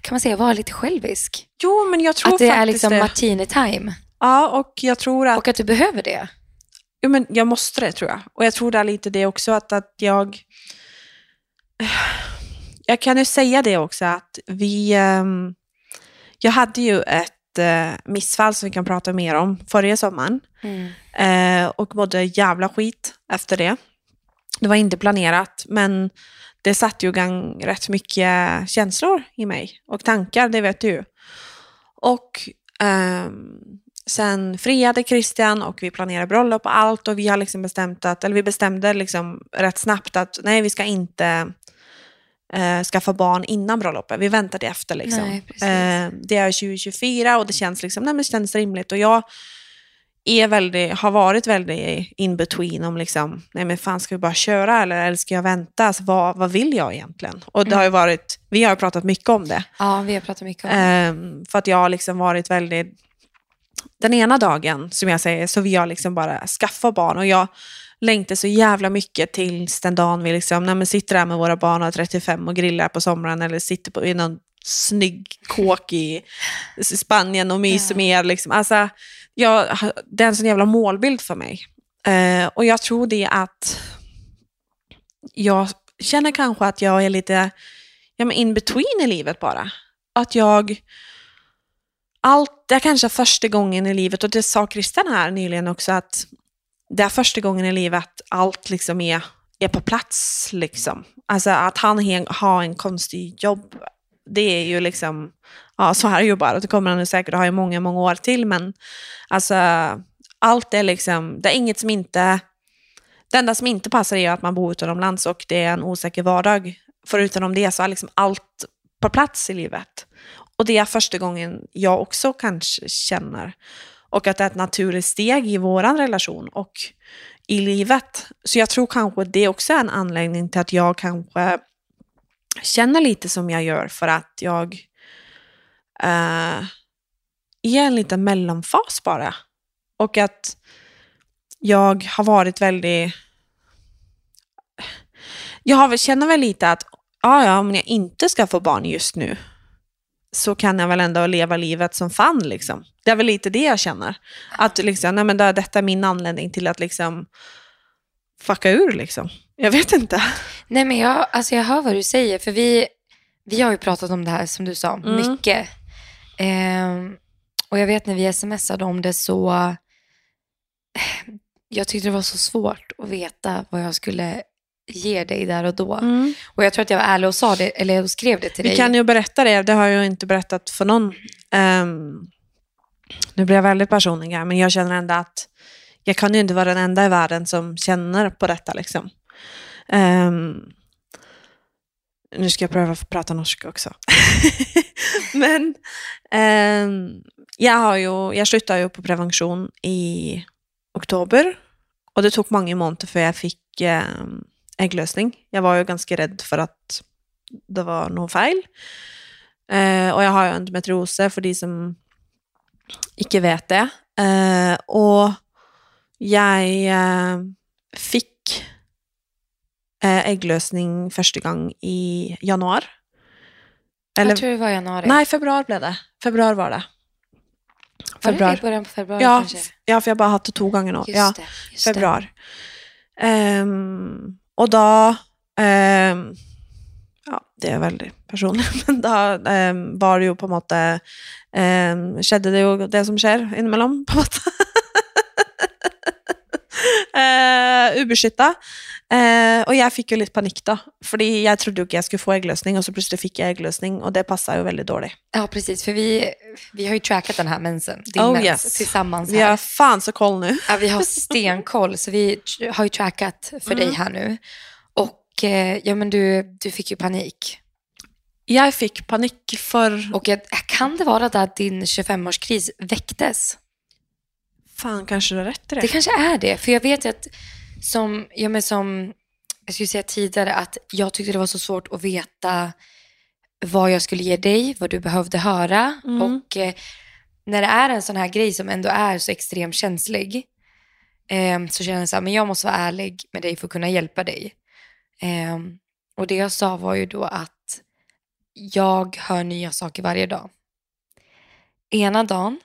kan man säga, vara lite självisk. Jo, men jag tror Att det är faktiskt liksom det. martini time Ja, och jag tror att och att du behöver det. Jo, men jag måste det tror jag. Och jag tror det är lite det också att, att jag... [SIGHS] Jag kan ju säga det också att vi... ehm, jag hade ju ett eh, missfall som vi kan prata mer om förra sommaren. Eh, och mådde jävla skit efter det. Det var inte planerat, men det satte ju igång rätt mycket känslor i mig och tankar, det vet du. Och ehm, sen friade Christian och vi planerade bröllop och allt och vi har liksom bestämt att, eller vi bestämde liksom rätt snabbt att nej, vi ska inte eh, skaffa barn innan bröllopet. Vi väntar det efter liksom. Nej, eh, det är 2024 och det känns liksom, nej men det känns rimligt och jag är väldigt, har varit väldigt in between om liksom, nej men fan ska vi bara köra eller, eller ska jag vänta? Alltså, vad, vad vill jag egentligen? Och det har ju varit, vi har pratat mycket om det. Ja, vi har pratat mycket om det. Ehm, för att jag har liksom varit väldigt... Den ena dagen, som jag säger, så vill jag liksom bara skaffa barn. Och jag längtar så jävla mycket tills den dagen vi liksom, nej, sitter där med våra barn och är 35 och grillar på sommaren eller sitter på, i någon snygg kåk i Spanien och myser med er. Liksom. Alltså, jag, det är en sån jävla målbild för mig. Eh, och jag tror det att jag känner kanske att jag är lite ja, men in between i livet bara. Att jag, allt, det är kanske första gången i livet, och det sa Christian här nyligen också, att det är första gången i livet att allt liksom är, är på plats. Liksom. Alltså att han he- har en konstig jobb, det är ju liksom, ja så är det ju bara. Det kommer han säkert att ha i många, många år till, men alltså allt är liksom, det är inget som inte, det enda som inte passar är att man bor utomlands och det är en osäker vardag. Förutom det så är liksom allt på plats i livet. Och det är första gången jag också kanske känner. Och att det är ett naturligt steg i vår relation och i livet. Så jag tror kanske det också är en anledning till att jag kanske känner lite som jag gör för att jag eh, är en liten mellanfas bara. Och att jag har varit väldigt... Jag har, känner väl lite att ah, ja, ja, om jag inte ska få barn just nu så kan jag väl ändå leva livet som fan. Liksom. Det är väl lite det jag känner. Att liksom, nej, men detta är min anledning till att liksom fucka ur. Liksom. Jag vet inte. Nej, men jag, alltså jag hör vad du säger, för vi, vi har ju pratat om det här som du sa, Mm. mycket. Ehm, och jag vet när vi smsade om det så, jag tyckte det var så svårt att veta vad jag skulle ge dig där och då. Och jag tror att jag var ärlig och sa det, eller jag skrev det till Vi dig. kan ju berätta det, det har jag inte berättat för någon. Ehm, nu blir jag väldigt personlig här, men jag känner ändå att jag kan ju inte vara den enda i världen som känner på detta. Liksom. Ehm, nu ska jag pröva att prata norska också. [LAUGHS] men ehm, jag, har ju, jag slutade ju på prevention i oktober och det tog många månader för jag fick ehm, ägglösning. Jag var ju ganska rädd för att det var något fel. Eh, och jag har ju endometriose för de som inte vet det. Eh, och jag eh, fick eh, ägglösning första gången i januari. Eller, jag tror det var januari. nej, februari blev det. Februari var det. var det Februari. i början på februari Ja, kanske? ja, för jag har bara haft det två gånger nu. Just Ja det. Just februari. Ehm, och då, eh, ja, det är väldigt personligt, [LAUGHS] men då eh, var det ju på en måte, eh, skedde det ju det som sker inemellan på en måte. [LAUGHS] [LAUGHS] uh, ubeskytta. Eh, och jag fick ju lite panik då, för jag trodde ju inte jag skulle få ägglösning och så plötsligt fick jag ägglösning och det passar ju väldigt dåligt. Ja, precis. För vi, vi har ju trackat den här mensen, din Oh, mens, yes. tillsammans Vi här. har fan så koll nu. Ja, vi har stenkoll, så vi har ju trackat för Mm. dig här nu. Och eh, ja, men du, du fick ju panik. Jag fick panik för, Och kan det vara att din 25-årskris väcktes? Fan kanske du har rätt i det. Det kanske är det, för jag vet att som, ja, men som jag skulle säga tidigare, att jag tyckte det var så svårt att veta vad jag skulle ge dig, vad du behövde höra. Mm. Och eh, när det är en sån här grej som ändå är så extremt känslig, eh, så känner jag så här, men jag måste vara ärlig med dig för att kunna hjälpa dig. Eh, och det jag sa var ju då att jag hör nya saker varje dag. Ena dagen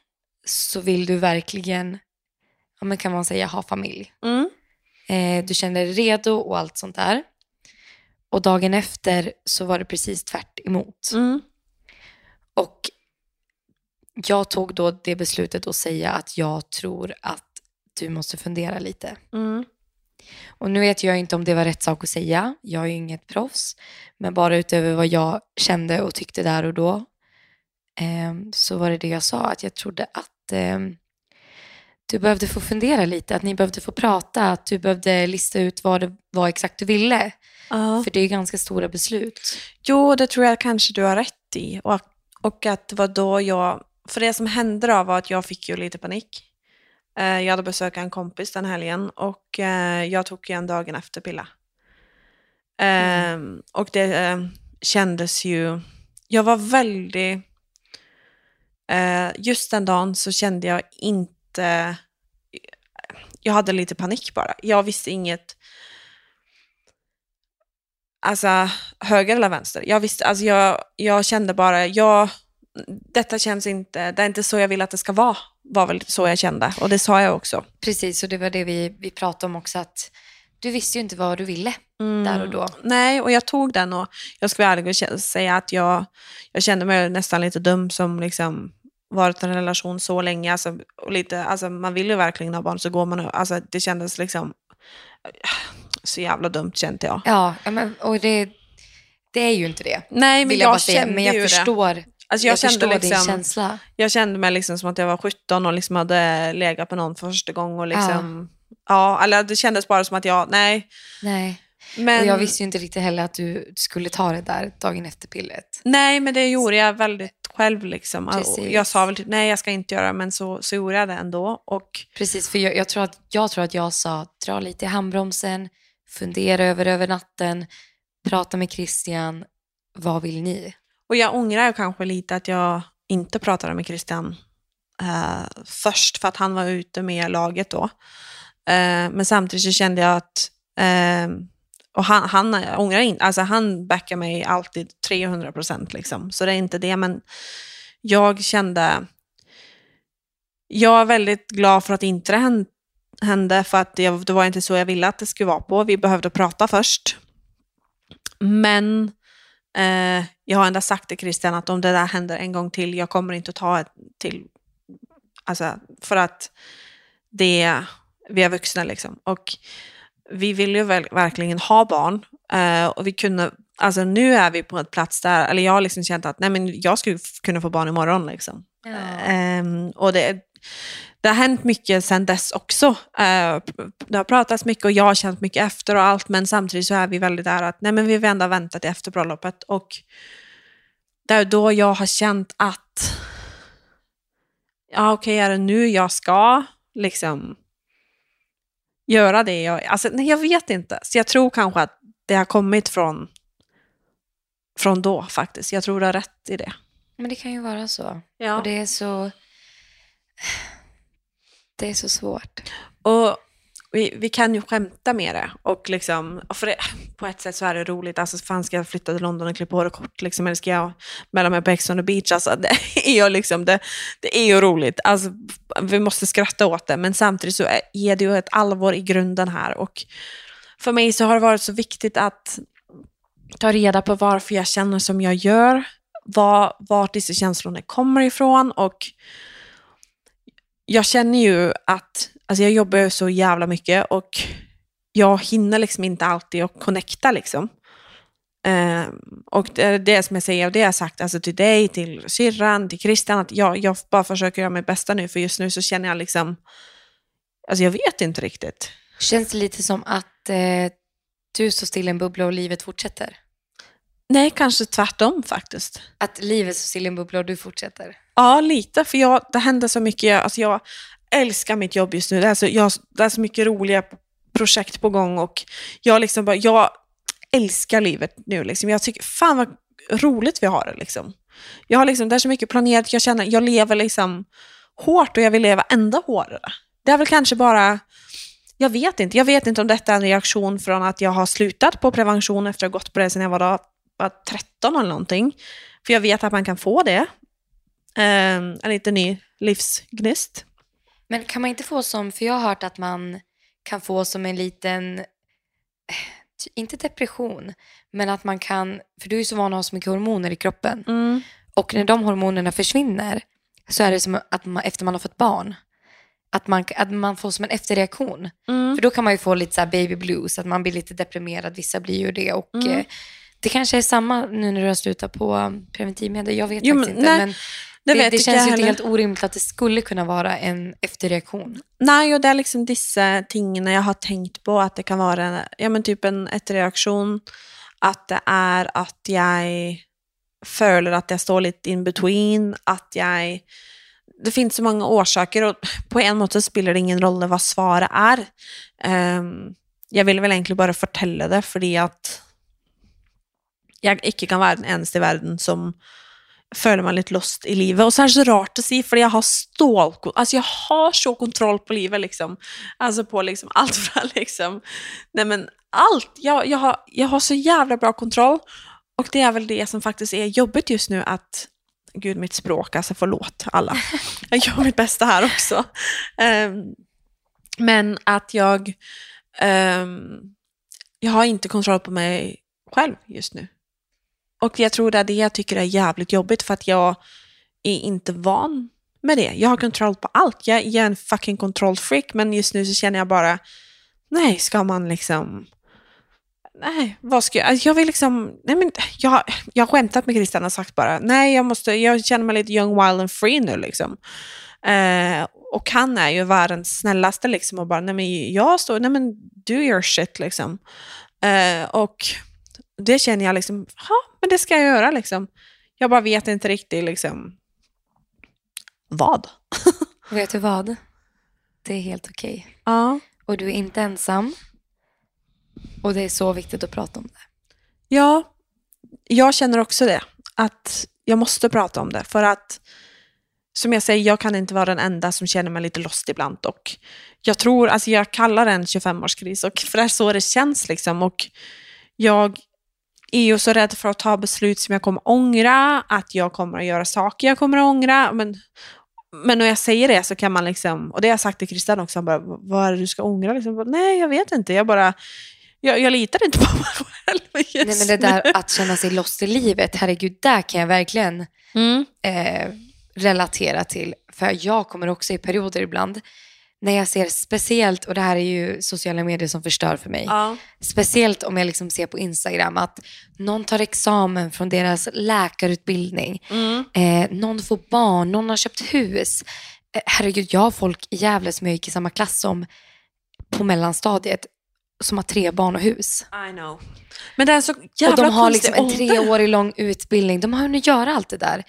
så vill du verkligen ja, men kan man säga, ha familj. Mm. Eh, du kände dig redo och allt sånt där. Och dagen efter så var det precis tvärt emot. Mm. Och jag tog då det beslutet att säga att jag tror att du måste fundera lite. Mm. Och nu vet jag inte om det var rätt sak att säga. Jag är ju inget proffs. Men bara utöver vad jag kände och tyckte där och då eh, så var det det jag sa. Att jag trodde att eh, du behövde få fundera lite. Att ni behövde få prata. Att du behövde lista ut vad det var exakt du ville. Ja. För det är ganska stora beslut. Jo, det tror jag kanske du har rätt i. Och, och att det var då jag... För det som hände då var att jag fick ju lite panik. Eh, Jag hade besökt en kompis den helgen och eh, jag tog igen dagen efter pilla. Eh, Och det eh, kändes ju... Jag var väldigt eh, Just den dagen så kände jag inte... Jag hade lite panik bara. Jag visste inget alltså höger eller vänster. Jag visste, alltså jag, jag kände bara, jag, detta känns inte, det är inte så jag vill att det ska vara, var väl så jag kände. Och det sa jag också. Precis, och det var det vi, vi pratade om också. Att du visste ju inte vad du ville Mm. där och då. Nej, och jag tog den och jag ska vara ärlig och säga att jag, jag kände mig nästan lite dum som liksom varit i en relation så länge. Alltså, och lite, alltså, man vill ju verkligen ha barn så går man och, alltså, det kändes liksom så jävla dumt kände jag. Ja, men, och det, det är ju inte det. Nej, men jag, jag bara säga. kände Men jag ju det. förstår, Alltså jag, jag kände förstår din liksom, känsla. Jag kände mig liksom som att jag var 17 och liksom hade legat på någon för första gången. Och liksom, ja. Eller det kändes bara som att jag, nej. Nej. Men, Och jag visste ju inte riktigt heller att du skulle ta det där dagen efter pillret. Nej, men det gjorde jag väldigt själv. Liksom. Precis. Jag sa väl typ, nej jag ska inte göra men så, så gjorde jag det ändå. Och Precis, för jag, jag, tror att, jag tror att jag sa dra lite i handbromsen, fundera över över natten, prata med Christian, vad vill ni? Och jag ångrar kanske lite att jag inte pratade med Christian eh, först, för att han var ute med laget då. Eh, men samtidigt så kände jag att, eh, och han, han ångrar inte, alltså han backar mig alltid 300 procent liksom, så det är inte det, men jag kände, jag är väldigt glad för att inte det inte hände, för att det, det var inte så jag ville att det skulle vara på. Vi behövde prata först. Men Eh, jag har ändå sagt till Christian att om det där händer en gång till, jag kommer inte att ta ett till. Alltså, för att det, vi är vuxna liksom. Och vi vill ju väl, verkligen ha barn. Eh, och vi kunde, alltså nu är vi på en plats där, eller jag har liksom känt att nej men jag skulle kunna få barn imorgon liksom. Ehm, och det, det har hänt mycket sedan dess också. Eh, det har pratats mycket och jag har känt mycket efter och allt, men samtidigt så är vi väldigt där att nej, men vi har ändå väntat till efter bröllopet. Och det är då jag har känt att ja, okej, är det nu jag ska liksom göra det? Jag, alltså, nej, jag vet inte. Så jag tror kanske att det har kommit från, från då faktiskt. Jag tror du har rätt i det. Men det kan ju vara så. Ja. Och det är så... Det är så svårt. Och vi, vi kan ju skämta med det. Och liksom, och för det, på ett sätt så är det roligt. Alltså, fan ska jag flytta till London och klippa håret kort? Liksom, eller ska jag mellan mig på Ex on the beach? Alltså, det, är ju liksom, det, det är ju roligt. Alltså, vi måste skratta åt det. Men samtidigt så är är det ju ett allvar i grunden här. Och för mig så har det varit så viktigt att ta reda på varför jag känner som jag gör. Var, vart dessa känslorna kommer ifrån. Och jag känner ju att, alltså jag jobbar ju så jävla mycket och jag hinner liksom inte alltid att connecta liksom. Eh, och det det som jag säger, och det har jag sagt alltså till dig, till syrran, till Christian, att jag, jag bara försöker göra mitt bästa nu, för just nu så känner jag liksom, alltså jag vet inte riktigt. Känns det lite som att eh, du står still i en bubbla och livet fortsätter? Nej, kanske tvärtom faktiskt. Att livet står still i en bubbla och du fortsätter? Ja, lite, för jag, det händer så mycket, alltså jag älskar mitt jobb just nu, det är så, jag, det är så mycket roliga projekt på gång och jag liksom bara, jag älskar livet nu liksom. Jag tycker, fan vad roligt vi har det liksom. Jag har liksom, det är så mycket planerat, jag känner, jag lever liksom hårt och jag vill leva ända hårdare. Det är väl kanske bara, jag vet inte, jag vet inte om detta är en reaktion från att jag har slutat på prevention efter att ha gått på det sedan jag var, då, var 13 eller någonting. För jag vet att man kan få det. Um, en liten ny livsgnist. Men kan man inte få som, för jag har hört att man kan få som en liten, eh, inte depression, men att man kan, för du är ju så van att ha så mycket hormoner i kroppen. Mm. Och när de hormonerna försvinner så är det som att man, efter man har fått barn, att man, att man får som en efterreaktion. Mm. För då kan man ju få lite så här baby blues, att man blir lite deprimerad, vissa blir ju det. Och Mm. eh, det kanske är samma nu när du har slutat på preventivmedel, jag vet Jo, faktiskt inte. nej, men Det, det, det inte känns jag ju inte helt orimligt att det skulle kunna vara en efterreaktion. Nei, og det er liksom disse tingene jeg har tenkt på, at det kan være ja, men typ en etterreaksjon. At det er at jeg føler at jeg står litt in between, at jeg Det finnes så mange årsaker, og på en måte spiller det ingen rolle hva svaret er. Ehm, jeg vil vel egentlig bare fortelle det, fordi at jeg ikke kan være den eneste i verden som føler meg litt lost i livet. Og så er det så rart å si, fordi jeg har stål... Alltså jag har så kontroll på livet liksom. Alltså på liksom allt fra [LAUGHS] liksom... Neimen, allt! Jag, jag, har, jag har så jävla bra kontroll. Och det är väl det som faktiskt är jobbigt just nu att... Gud, mitt språk, alltså förlåt alla. Jag gör mitt bästa här också. Um, ehm, men att jag... um, ehm, jag har inte kontroll på mig själv just nu. Och jag tror det är det jag tycker är jävligt jobbigt för att jag är inte van med det. Jag har kontroll på allt. Jag, jag är en fucking kontrollfreak men just nu så känner jag bara nej, ska man liksom Nej, vad ska jag? Jag vill liksom, nej men jag, har- jag har skämtat med Christian och sagt bara, nej jag måste, jag känner mig lite young, wild and free nu liksom. Eh, och han är ju världens snällaste liksom och bara, nej men jag står, nej men do your shit liksom. Eh, och det känner jag liksom, ja men det ska jag göra liksom. Jag bara vet inte riktigt liksom vad. [LAUGHS] Vet du vad? Det är helt okej. Ja. Och du är inte ensam. Och det är så viktigt att prata om det. Ja, jag känner också det. Att jag måste prata om det. För att, som jag säger, jag kan inte vara den enda som känner mig lite lost ibland. Och jag tror, alltså jag kallar det en 25-årskris. Och för [LAUGHS] det är så det känns liksom. Och jag är ju så rädd för att ta beslut som jag kommer ångra. Att jag kommer att göra saker jag kommer att ångra. Men, men när jag säger det så kan man liksom, och det har jag sagt till Christian också, han bara, vad är det du ska ångra? Liksom, bara, Nej, jag vet inte. Jag bara, jag, jag litar inte på mig själv just Nej, men det nu. där att känna sig lost i livet, herregud, där kan jag verkligen Mm. eh, relatera till. För jag kommer också i perioder ibland när jag ser speciellt, och det här är ju sociala medier som förstör för mig, Ja. speciellt om jag liksom ser på Instagram att någon tar examen från deras läkarutbildning, Mm. eh, någon får barn, någon har köpt hus. Eh, herregud, jag har folk i Gävle som jag gick i samma klass som på mellanstadiet som har tre barn och hus. I know. Men det är så jävla och de har liksom en treårig lång utbildning. De har hunnit göra allt det där.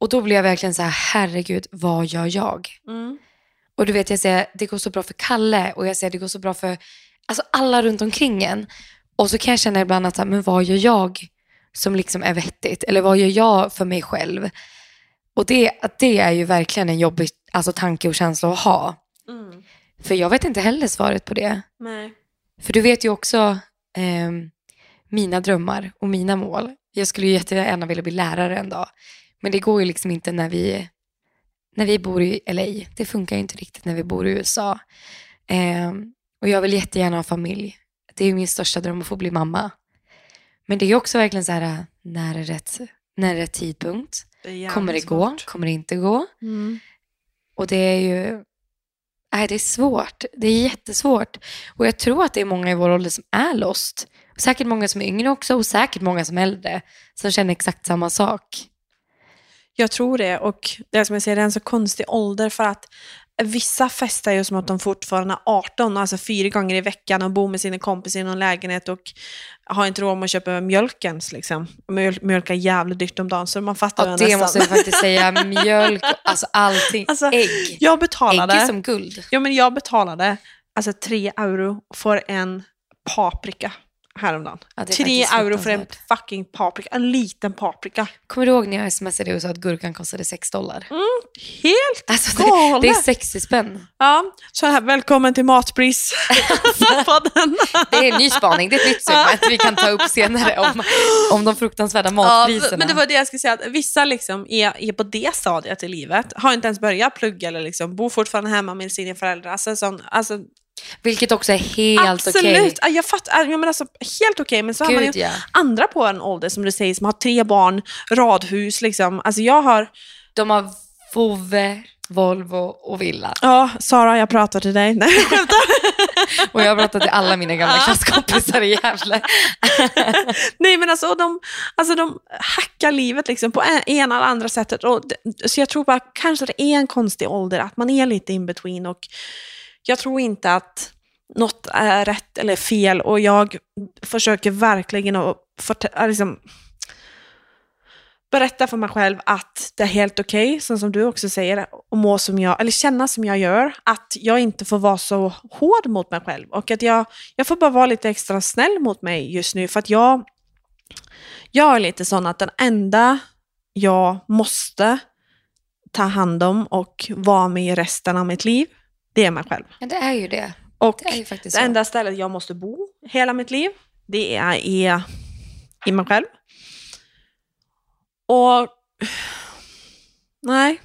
Och då blir jag verkligen så här, herregud, vad gör jag? Mm. Och du vet, jag säger, det går så bra för Kalle och jag säger, det går så bra för alltså, alla runt omkring en. Och så kan jag känna ibland att, men vad gör jag som liksom är vettigt? Eller vad gör jag för mig själv? Och det, det är ju verkligen en jobbig alltså, tanke och känsla att ha. Mm. För jag vet inte heller svaret på det. Nej. För du vet ju också ehm, mina drömmar och mina mål. Jag skulle ju jättegärna vilja bli lärare en dag. Men det går ju liksom inte när vi, när vi bor i LA. Det funkar ju inte riktigt när vi bor i USA. Ehm, och jag vill jättegärna ha familj. Det är min största dröm att få bli mamma. Men det är också verkligen så här, när är rätt, när är rätt tidpunkt? Det Kommer det gå? svårt. Kommer det inte gå? Mm. Och det är ju... Nej, det är svårt. Det är jättesvårt. Och jag tror att det är många i vår ålder som är lost. Säkert många som är yngre också och säkert många som är äldre som känner exakt samma sak. Jag tror det. Och det är som jag säger, det är en så konstig ålder för att vissa festar ju som att de fortfarande är 18, alltså fyra gånger i veckan och bor med sina kompisar i någon lägenhet och har inte råd med att köpa mjölk ens. Liksom. Mjöl, mjölk är jävligt dyrt om dagen, så man fattar Ja, det nästan. måste jag faktiskt säga. [LAUGHS] Mjölk, alltså allting. Alltså, Ägg. Jag Ägg betalade... är som guld. Ja, men jag betalade alltså tre euro för en paprika. Häromdagen. Ja, Tre euro för en fucking paprika. En liten paprika. Kommer du ihåg när jag smsade och sa att gurkan kostade 6 dollar? Helt Alltså det, det är 60 spänn. Ja, så här, välkommen till Matpris. [LAUGHS] Det är en ny spaning, det är ett nytt segment vi kan ta upp senare om, om de fruktansvärda matpriserna. Ja, men det var det jag skulle säga, att vissa liksom är, är på det stadiet i livet, har inte ens börjat plugga eller liksom, bor fortfarande hemma med sina föräldrar. Alltså, sån, alltså, Vilket också är helt okej. absolut, ja, jag fattar, ja, men alltså, helt okej, men så har man Gud ju ja. andra på en ålder som du säger, som har tre barn, radhus, liksom. Alltså jag har, De har Vove, Volvo och villa. ja, Sara, jag pratar till dig. Nej, jag. [LAUGHS] Och jag har pratat till alla mina gamla klasskompisar i Gävle. [LAUGHS] Nej men alltså de, alltså de hackar livet liksom på en, ena eller andra sättet. Och så jag tror bara kanske det är en konstig ålder, att man är lite in between. Och jag tror inte att något är rätt eller fel. Och jag försöker verkligen att äh, liksom, berätta för mig själv att det är helt okej, så som du också säger, att må som jag, eller känna som jag gör, att jag inte får vara så hård mot mig själv och att jag, jag får bara vara lite extra snäll mot mig just nu för att jag, jag är lite sån att den enda jag måste ta hand om och vara med i resten av mitt liv, det är mig själv. Men det är ju det. Och Det är ju faktiskt det enda stället jag måste bo hela mitt liv, det är i, i mig själv. Och... Nej.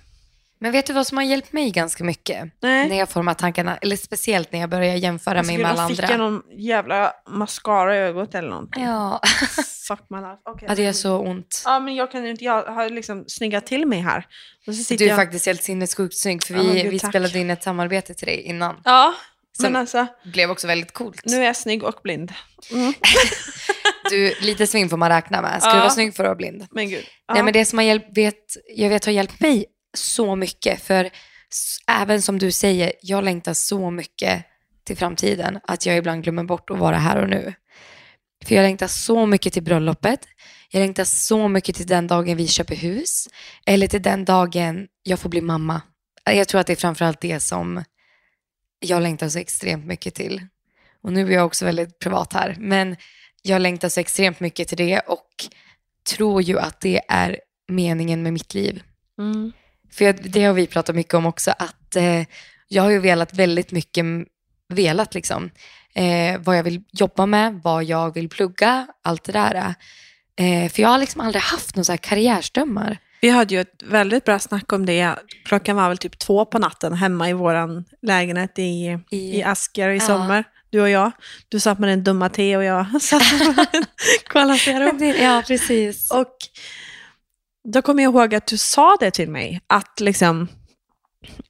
Men vet du vad som har hjälpt mig ganska mycket? Nej. När jag här tankarna, eller speciellt när jag börjar jämföra mig med alla fick andra. jag någon jävla mascara i ögat eller någonting. Ja, [LAUGHS] Fuck my life. Okay. ja, det gör så ont. Ja, men jag kan inte, jag har liksom snyggat till mig här. Du är jag... faktiskt helt sinnessjukt snygg, för vi, gud, vi tack. spelade in ett samarbete till dig innan. Ja, Som- men alltså, blev också väldigt coolt. nu är jag snygg och blind. Mm. [LAUGHS] Du, lite svinn får man räkna med. Ska Ja. du vara snygg får du vara blind. Men gud. Ja. Nej, men det som har hjälpt, vet, jag vet har hjälpt mig så mycket. För även som du säger, jag längtar så mycket till framtiden att jag ibland glömmer bort att vara här och nu. För jag längtar så mycket till bröllopet. Jag längtar så mycket till den dagen vi köper hus. Eller till den dagen jag får bli mamma. Jag tror att det är framförallt det som jag längtar så extremt mycket till. Och nu är jag också väldigt privat här. Men jag längtar så extremt mycket till det och tror ju att det är meningen med mitt liv. Mm. För det har vi pratat mycket om också, att eh, jag har ju velat väldigt mycket, velat liksom, eh, vad jag vill jobba med, vad jag vill plugga, allt det där. Eh, för jag har liksom aldrig haft några karriärsdrömmar. Vi hade ju ett väldigt bra snack om det. Klockan var väl typ två på natten hemma i vår lägenhet i, I- i Asker i Ja. sommar. Du och jag. Du satt med din dumma te och jag [LAUGHS] satt med [LAUGHS] en det- Ja, precis. Och då kommer jag ihåg att du sa det till mig. Att liksom,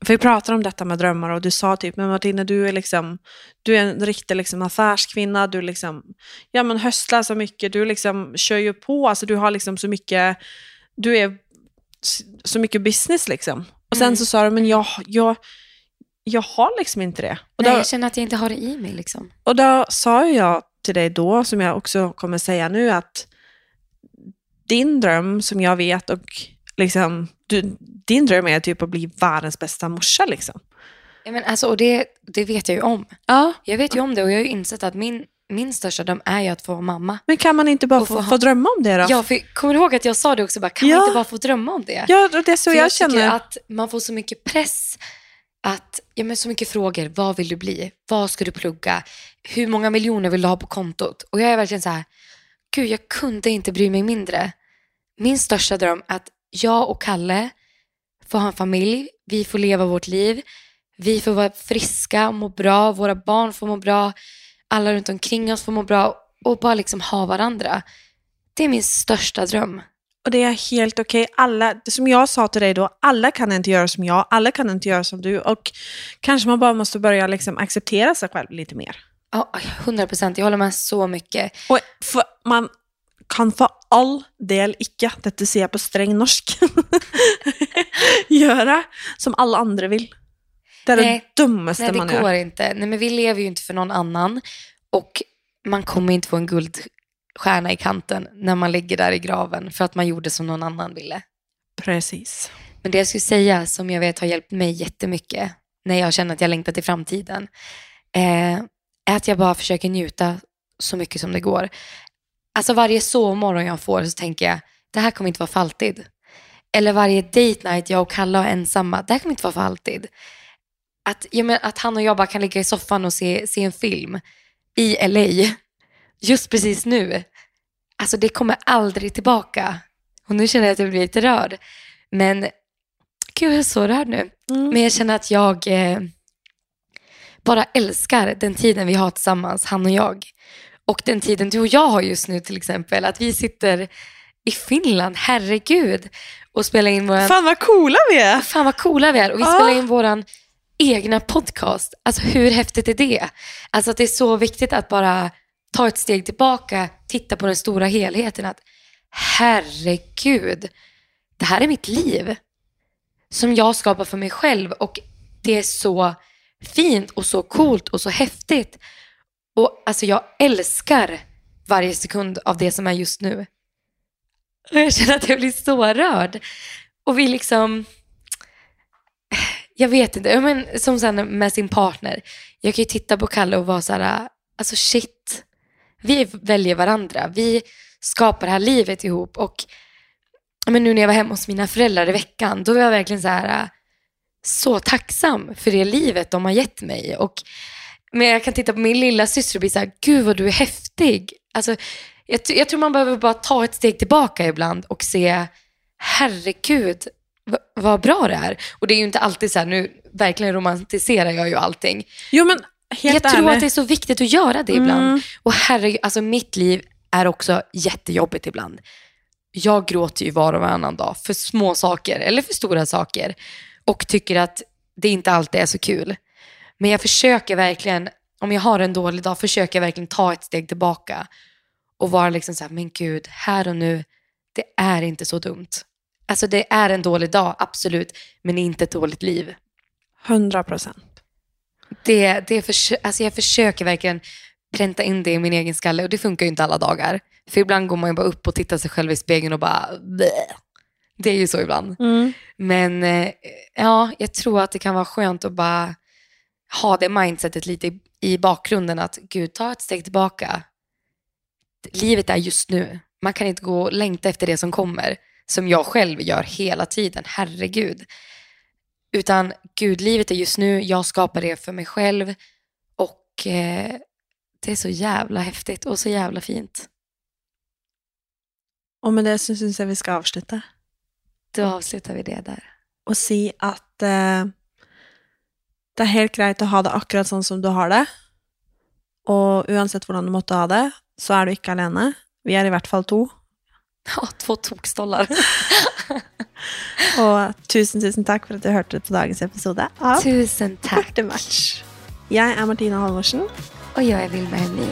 för vi pratade om detta med drömmar och du sa typ, men Martina du är liksom, du är en riktig liksom affärskvinna, du liksom, ja men höstlar så mycket, du liksom kör ju på, alltså du har liksom så mycket, du är så mycket business liksom. Och sen Mm. så sa du, men jag, jag, jag har liksom inte det. Och Nej, då, jag känner att jag inte har det i mig liksom. och då sa jag till dig då, som jag också kommer säga nu, att din dröm som jag vet och liksom, du, din dröm är typ att bli världens bästa morsa liksom. Ja, men alltså, och det, det vet jag ju om. Ja. Jag vet ju om det och jag har ju insett att min, min största dröm är ju att få vara mamma. Men kan man inte bara få, få ha- få drömma om det då? Ja, för kommer du ihåg att jag sa det också? Bara, kan Ja. man inte bara få drömma om det? Ja, det är så För jag, jag känner. att man får så mycket press. Att, ja, men så mycket frågor. Vad vill du bli? Vad ska du plugga? Hur många miljoner vill du ha på kontot? Och jag är verkligen så här, gud jag kunde inte bry mig mindre. Min största dröm är att jag och Kalle får ha en familj. Vi får leva vårt liv. Vi får vara friska och må bra. Våra barn får må bra. Alla runt omkring oss får må bra. Och bara liksom ha varandra. Det är min största dröm. Och det är helt okej. Alla, som jag sa till dig då, alla kan inte göra som jag, alla kan inte göra som du. Och kanske man bara måste börja liksom acceptera sig själv lite mer. Ja, 100 procent. Jag håller med så mycket. Og for man kan for all del ikke, dette sier jeg på streng norsk, [LAUGHS] gjøre som alle andre vil. Det er Nej. det dummeste Nej, det man går inte. Nej, men vi lever ju inte för någon annan. Och man kommer inte få en guldstjärna i kanten när man ligger där i graven för att man gjorde som någon annan ville. Precis. Men det jag skulle säga som jag vet har hjälpt mig jättemycket när jag känner att jag längtar till framtiden eh, är att jag bara försöker njuta så mycket som det går. Alltså varje sovmorgon jag får så tänker jag, det här kommer inte vara för alltid. Eller varje date night jag och Kalle har ensamma, det här kommer inte vara för alltid. Att, jag menar, att han och jag bara kan ligga i soffan och se, se en film i LA, [LAUGHS] just precis nu. Alltså det kommer aldrig tillbaka. Och nu känner jag att jag blir lite rörd. Men gud, jag är så rörd nu. Mm. Men jag känner att jag eh, bara älskar den tiden vi har tillsammans, han och jag. Och den tiden du och jag har just nu till exempel. Att vi sitter i Finland, herregud, och spelar in våran... Fan vad coola vi är! Fan vad coola vi är. Och vi Ja. spelar in våran egna podcast. Alltså hur häftigt är det? Alltså att det är så viktigt att bara ta ett steg tillbaka, titta på den stora helheten. Att herregud, det här är mitt liv. Som jag skapar för mig själv. Och det är så fint och så coolt och så häftigt. Och alltså jag älskar varje sekund av det som är just nu. Och jag känner att jag blir så rörd. Och vi liksom, jag vet inte, men som sen med sin partner. Jag kan ju titta på Kalle och vara så här, alltså shit. Vi väljer varandra. Vi skapar det här livet ihop. Och men nu när jag var hemma hos mina föräldrar i veckan, då var jag verkligen så här, så tacksam för det livet de har gett mig. Och, men jag kan titta på min lilla syster och bli så här, gud vad du är häftig. Alltså, jag, jag tror man behöver bara ta ett steg tillbaka ibland och se, herregud, vad bra det är. Och det är ju inte alltid så här, nu verkligen romantiserar jag ju allting. Jo men helt jag tror att det är så viktigt att göra det ibland. Mm. Och herregud, alltså mitt liv är också jättejobbigt ibland. Jag gråter ju var och varannan dag för små saker eller för stora saker och tycker att det inte alltid är så kul. Men jag försöker verkligen, om jag har en dålig dag, försöker jag verkligen ta ett steg tillbaka och vara liksom så här, men gud, här och nu, det är inte så dumt. Alltså det är en dålig dag, absolut, men inte ett dåligt liv. 100 procent. Det, det alltså jag försöker verkligen pränta in det i min egen skalle och det funkar ju inte alla dagar. För ibland går man ju bara upp och tittar sig själv i spegeln och bara Bleh. Det är ju så ibland. Mm. Men eh, ja, jag tror att det kan vara skönt att bara ha det mindsetet lite i, i bakgrunden att gud, ta ett steg tillbaka. Livet är just nu. Man kan inte gå och längta efter det som kommer, som jag själv gör hela tiden. Herregud. Utan gud, livet är just nu. Jag skapar det för mig själv och eh, det är så jävla häftigt och så jävla fint. Och med det så syns jag vi ska avsluta. Då avslutar vi det där. Og si at eh, det er helt greit å ha det akkurat sånn som du har det. Og uansett hvordan du måtte ha det, så er du ikke alene. Vi er i hvert fall to. Ja, två tokstollar. [LAUGHS] Og tusen, tusen takk for at du hørte på dagens episode av Tusen tack. Korte match. Jeg er Martina Halvorsen. Och jag är Vilma Helmin.